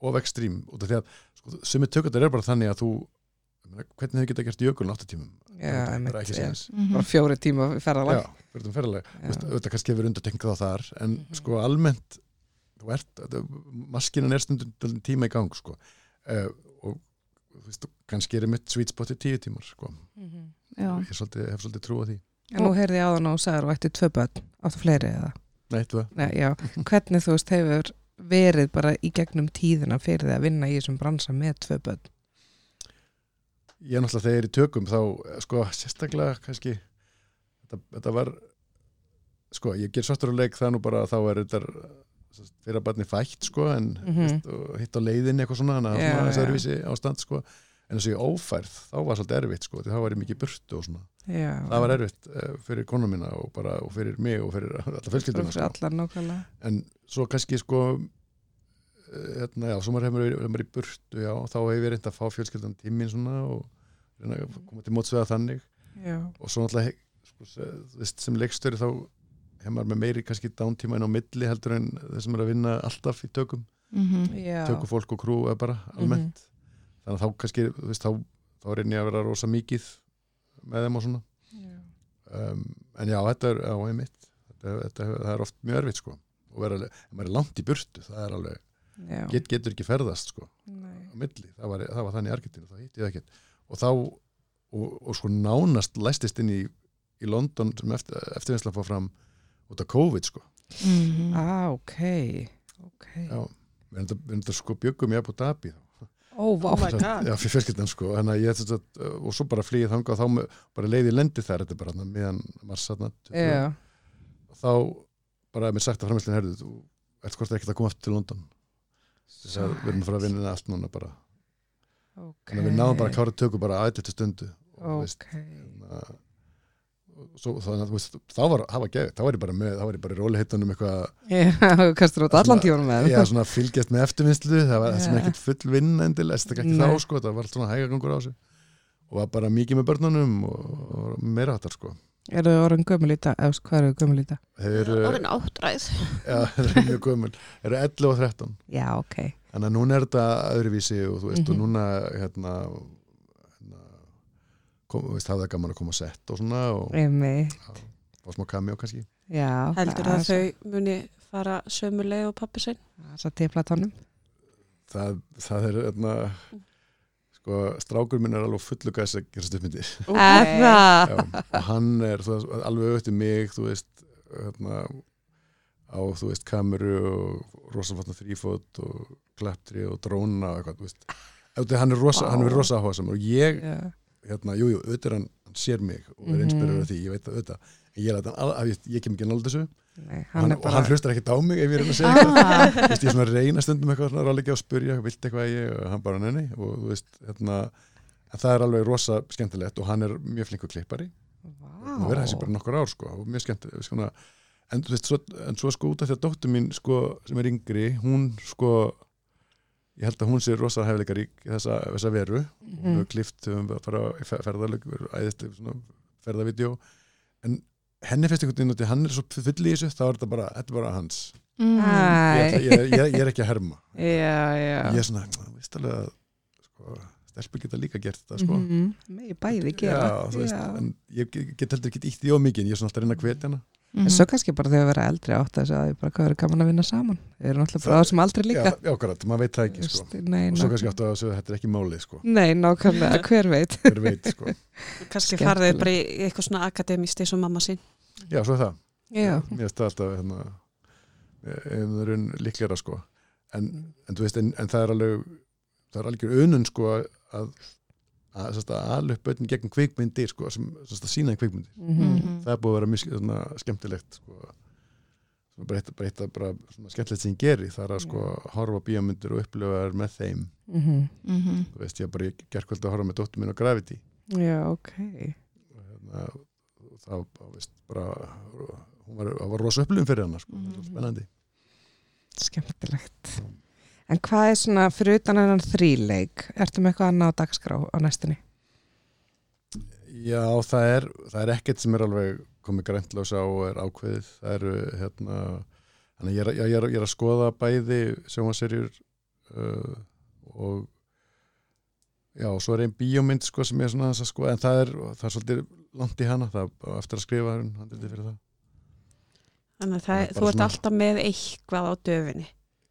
of ekstrím út af því að sko, sumi tökundar er bara þannig að þú ég meina, hvernig þau geta gert jökuln áttatímum Já, bara ekki já. séns Bara fjóri tíma ferðalag. auðvitað kannski hefur undartekningað á þar en Mhm. sko almennt þú ert, þetta- maskinan er stundum tíma í gang sko uh, og þú veist, kannski er mitt sweet spot í tíu tímar sko Mhm. já, ég svolítið, hef svolítið trú á því En nú heyrði ég áðan og sagður og ætti tvö börn, áttu fleiri eða? Nei, þú Nei, já. Hvernig þú veist hefur verið bara í gegnum tíðina fyrir því að vinna í þessum bransa með tvö börn? ég er náttúrulega þegar ég er í tökum þá, sko, sérstaklega kannski þetta, þetta var sko, ég ger svartur á leik það nú bara að þá er þetta fyrir að barni fætt, sko, en Mhm. veist, og hitt á leiðinni eitthvað svona, þannig að þess já. öðruvísi ástand, sko en þess að ég ófærð, þá var svolítið erfitt, sko þá var ég mikið burtu og svona. Já. það var erfitt uh, fyrir konu mína og bara og fyrir mig og fyrir alla fjölskylduna, sko. en svo kannski sko eh, hérna, já, svo maður hefur verið, í burtu, já, þá hefur ég reynd að fá fjölskyldan tíminn svona og reyna að koma til mótsveða þannig. Já. og svo náttúrulega sko, sem leikstöri þá hefur maður með meiri kannski dántíma inn á milli heldur en þeir sem er að vinna alltaf í tökum, mhm, Já. tökum fólk og krú eða bara almennt, þannig að þá kannski þú veist, þá, þá reyni ég að vera rosa mikið með þeim og svona Já. um, en já, þetta er, já, einmitt þetta, þetta, það er oft mjög erfitt sko og vera, ef maður er langt í burtu, það er alveg Já. get, getur ekki ferðast sko Nei. á milli, það var, það var þannig í Argentínu það hitti ég það ekkert og þá og, og sko nánast læstist inn í í London sem eftir, eftirvinnsla fór fram út af COVID sko mhm. Ah, ok. Ok. já, við erum þetta sko byggum í Abu Dhabi þá. Ó. Oh God. já, fyrir fjölskyldan sko ég þetta að, og svo bara flýið þangað og þá með, bara leiði lendi þar, þetta er bara þarna meðan mars þarna Já. þá bara er mér sagt að framherslu herðu, þú ert hvort ekkert að koma aftur til London þess að við erum að fara að vinna allt núna bara Ok. þannig að við náðum bara að klára tökum bara aðeins til stundu og, veist, Ok. hérna, svo, þannig að þú veist, þá var, það var geð, þá var ég bara með, þá var ég bara í róliheitunum eitthvað Já, kastur út allan tímanum með Já, svona fylgjast með eftirvinnslu það var Já. sem ekkert full vinn endilega þess að ekki Nei. þá sko, það var allt svona hægagangur á þessu og var bara mikið með börnunum og, og meira hattar sko Eru þau orðin gömul í dag? Eða, hvað eru þau gömul í dag? þeir eru, orðin áttræð já, þeir eru mjög gömul þeir eru 11 og 13 Já, ok. þannig að núna er þetta öðruvísi og þú veist, Mhm. og núna hérna, hafði það gaman að koma að sett og svona og fá smá kami og kannski. Já. heldur það að þau muni fara sömu leið og pappi sinn? Það það, það er hérna sko, strákur minn er alveg fullu gæs að gera stuðmyndir Er það? Já, og hann er veist, alveg auðvitað mig þú veist hérna, á þú veist kameru og rosafatna þrýfót og klapptri og dróna og eitthvað þú veist. Auðvitað, hann er rosa, er rosa áhuga og ég, Já. Hérna, jú, jú, auðvitað hann, sér mig og er Mhm. inspirerað af því, ég veit það auðvitað. En ég, læt hann, al- að, ég, ég kem ekki nála þessu. Nei, og hann hann, er og bara... hann hlustar ekki á mig ef ég er að segja eitthvað. Ah, veist, ég er reyna stundum eitthvað ráleika og spurja, vilt eitthvað? Að ég og hann bara nenni og þú veist, hérna það er alveg rosa skemmtilegt og hann er mjög flinkur klippari. Vá. og verið þessi bara nokkur ár sko og mjög skemmtilegt svona, en, þú veist, svo, en svo sko út af því að dóttur mín sko sem er yngri, hún sko ég held að hún sé rosa hefleika rík þessa, þessa veru hún Mhm. hefur klift, höfum við að fara fe- ferðalög ferðavídeó en henni finnst einhvern veginn að hann er svo full í þessu, þá er þetta bara, þetta er bara hans mm. ég, ég, ég, ég er ekki að herma Já, já. ég er svona, að sko, stelpur geta líka gert þetta sko. Mhm. Megi bæði gera. já, veist, en ég get heldur ekki ítt í ómikið, ég er svona alltaf að reyna að hvetja hana Mhm. En svo kannski bara þegar við verðum eldri átt að segja bara hvað verður gaman að vinna saman. Við erum alltaf bara Það- sem aldrei líka. já, já, akkurat, maður veit það ekki sko. Nei, og svo kannski átt að segja, þetta er ekki málið sko. Nei, nákvæmlega, hver veit. hver veit, sko. kannski farðið bara í eitthvað svona akademist eins og mamma sín já, svo er það Já. mér finnst það alltaf hérna, það er unn líklega sko. en, en þú veist, en, en það er alveg það er alveg unun sko að að, að, að alveg bötn gegn kvikmyndir sko, sem, sem að sína í kvikmyndir Mhm. Mhm. það er búið að vera mjög svona, skemmtilegt sko. Bara eitt, bara að svona skemmtilegt sem ég geri það er að sko horfa á bíómyndir og upplifa þær með þeim Mhm. Mhm. þú veist, ég hef bara í gerkvöld að horfa með dóttur mín á Gravity Já, ok. og hérna, það var veist, bara hún var, það var rosa upplifun fyrir hana sko, Mhm. mm. spennandi Skemmtilegt. En hvað er svona fyrir utan hennan þríleik? Ertu með eitthvað annað á dagskrá á næstunni? Já, það er, það er ekkert sem er alveg komið græntlösa og er ákveðið það eru hérna ég er, ég, er, ég er að skoða bæði sjómaserjur uh, og já, og svo er einn bíómynd sko sem er svona að sko en það er, það er svolítið langt í hana það er eftir að skrifa hann handriti fyrir það þannig að Það það, er þú ert alltaf með eitthvað á döfinni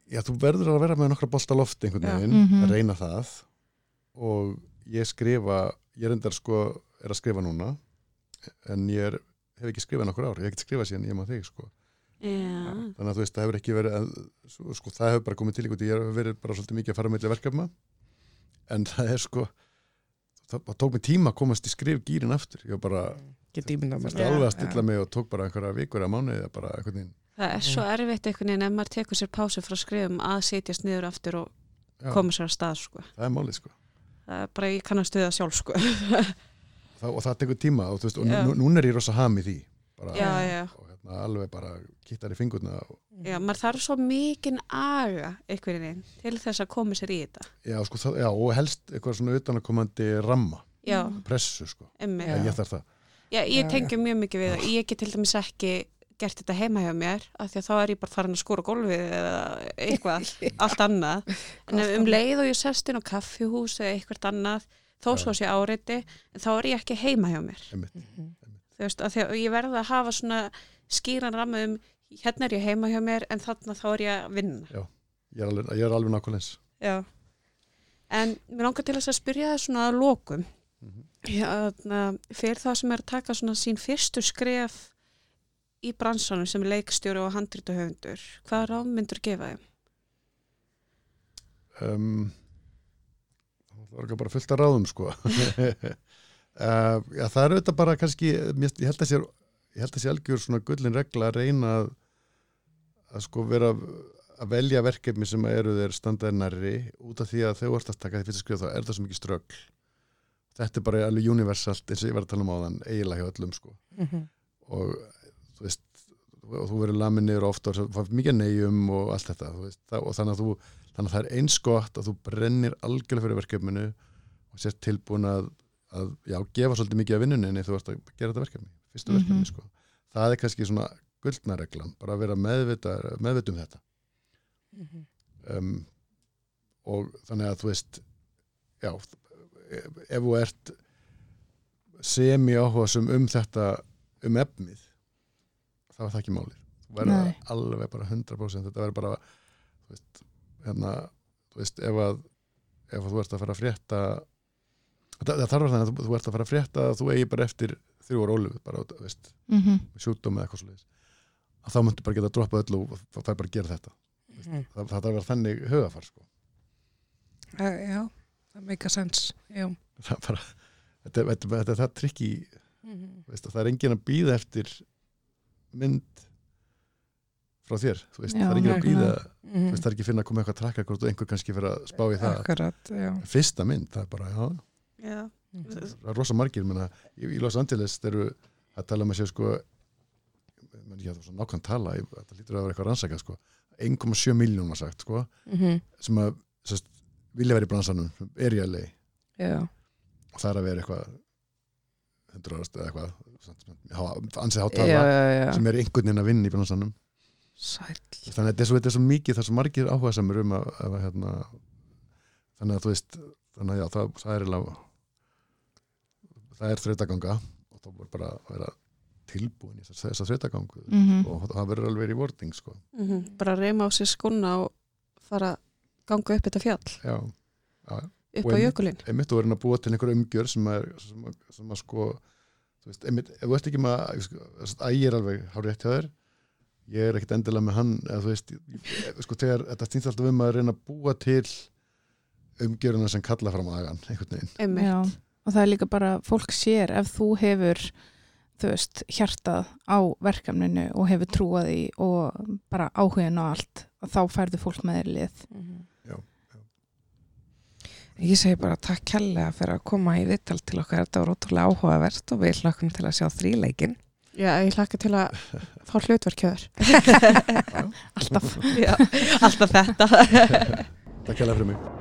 Já, þú verður að vera með nokkra bolta loft einhvern veginn, Mhm. að reyna það. Og ég skrifa ég er endar sko, er að skrifa núna en ég er, hef ekki skrifað nokkur ár, ég hef ekki skrifað síðan ég maður þig sko. Já, þannig að þú veist, það hefur ekki verið sko, það hefur bara komið til ykkur ég hef verið bara svolítið mikið að fara með verkefna. En það er sko það, það tók mig tíma að komast í skrif gýrin aftur, ég var bara það. alveg að stilla mig og tók bara einhverja vikur að mánuði að bara einhvern veginn það er svo erfitt einhvern veginn ef maður tekur sér pásu frá skrifum að setjast niður aftur og já, koma sér að stað sko. það er málið sko. Það er bara ég kann að stuða sjálf sko. það, og það tekur tíma og, þú veist, og nú, núna er ég rosa ham í því bara, já, já, og hérna, alveg bara kittar í fingurna og, já, maður þarf svo mikinn aga einhvern veginn til þess að koma sér í þetta. Já, sko, það, já, og helst eitthvað svona utanakomandi ramma. Já, pressu sko, emmi Já. ég þarf það. Já, ég tengi mjög mikið við það. Ég get til dæmis ekki gert þetta heima hjá mér af því að þá er ég bara farin að skóra gólfið eða eitthvað, allt annað. En ef um leið og ég sest inn á kaffihús eða eitthvað annað, þó svo sé áreiti, en þá er ég ekki heima hjá mér. einmitt. Þú veist, af því að ég verða að hafa svona skýran ramma um, hérna er ég heima hjá mér, en þarna þá er ég að vinna. ég er alveg, ég er alveg nákvæmlega eins Já. En mér langar til þess að spyrja það svona að lokum. Mhm. Já, þarna, fyrir það sem er að taka svona sín fyrstu skref í bransanum sem leikstjóri og handrita höfundur, hvað ráð myndur gefa þeim? um, það var ekki bara fullt af ráðum sko uh, já, það er auðvitað bara kannski mér, ég held að sé ég held að sé algjör svona gullin regla að reyna að, að sko vera að velja verkefni sem eru þeir standaði nærri út af því að þú ert að taka því fyrst skrifa þá er það svo mikið ströggl þetta er bara alveg universalt eins og ég var að tala um á þann eiginlega hjá öllum sko Mhm. og þú veist og þú verður lamin niður ofta og fær mikið neyjum og allt þetta veist, og þannig að, þú, þannig að það er eins gott að þú brennir algjörlega fyrir verkefninu og sért tilbúin að, að já, gefa svolítið mikið af vinnunni þú ert að gera þetta verkefni, fyrstu Mhm. verkefni sko. það er kannski svona guldnareglan bara að vera meðvita, um þetta Mhm. um, og þannig að þú veist já, ef, ef þú ert semi áhugasum um þetta um efnið þá er það ekki málið þú verður alveg bara 100% þetta verður bara þú veist, hérna, þú veist, ef að ef að þú ert að fara að frétta það, það þarf að þannig að þú, þú ert að fara að frétta að þú eigi bara eftir þrjú ára ólu bara, þú veist, Mhm. sjúkdóm eða eitthvað svo að þá myndu bara geta droppað öllu og það er bara að gera þetta Mhm. það, það þarf að vera þannig hugafar sko. Eh, Já, það meika sens Já það bara þetta, þetta, þetta, þetta er það trikki Mhm. veist, að það er enginn að býða eftir mynd frá þér þú veist, Já, það er enginn að býða þú veist, það er ekki að finna að koma eitthvað trakkakort og einhver kannski fyrir að spá í það. Akkurat, fyrsta mynd, það er bara, já, Já, það er rosa margir menna, í, í Los Angeles eru að tala um að séu sko menn, ég það var nákvæm tala, ég, þetta lítur að vera eitthvað rannsakað sko, 1,7 miljón var sagt sko, Mhm. sem að sest, vilja vera í bransanum, er í LA Já, og það er að vera eitthvað 100 árast eða eitthvað ansið já. sem er einhvern veginn að vinna í bransanum Sæll þannig að þetta er svo, þetta er svo mikið það er svo margir áhuga samur um að, að hérna, þannig að þú veist þannig að já, það, það er eiginlega það er þreitaganga og þá voru bara að vera tilbúin í þess, að þreitagangu Mhm. og það verður alveg rewarding sko. Mhm. bara reyma á sér skona og fara að ganga upp þetta fjall já, já, upp Og á jökulinn. einmitt þú verður að búa til einhver umgjör sem að, sem að, sem að sko þú veist, einmitt, ef þú ert ekki með að ægir alveg hár rétt hjá þér. Ég er ekkit endilega með hann eða þú veist, ég, sko þegar þetta stýnst alltaf um að reyna að búa til umgjöruna sem kalla fram agan einhvern veginn, Einmitt. Já, og það er líka bara fólk sér ef þú hefur þú veist, hjartað á verkefninu og hefur trúað því og bara áhugin og allt og þá færðu fólk með þér lið. Já, Ég segi bara takk kærlega fyrir að koma í vittal til okkar, þetta var ótrúlega áhugavert og við hlökkum til að sjá þríleikin. Já, ég hlakka til að fá hlutverkjöður alltaf. Já, alltaf þetta. Takk hérlega fyrir mig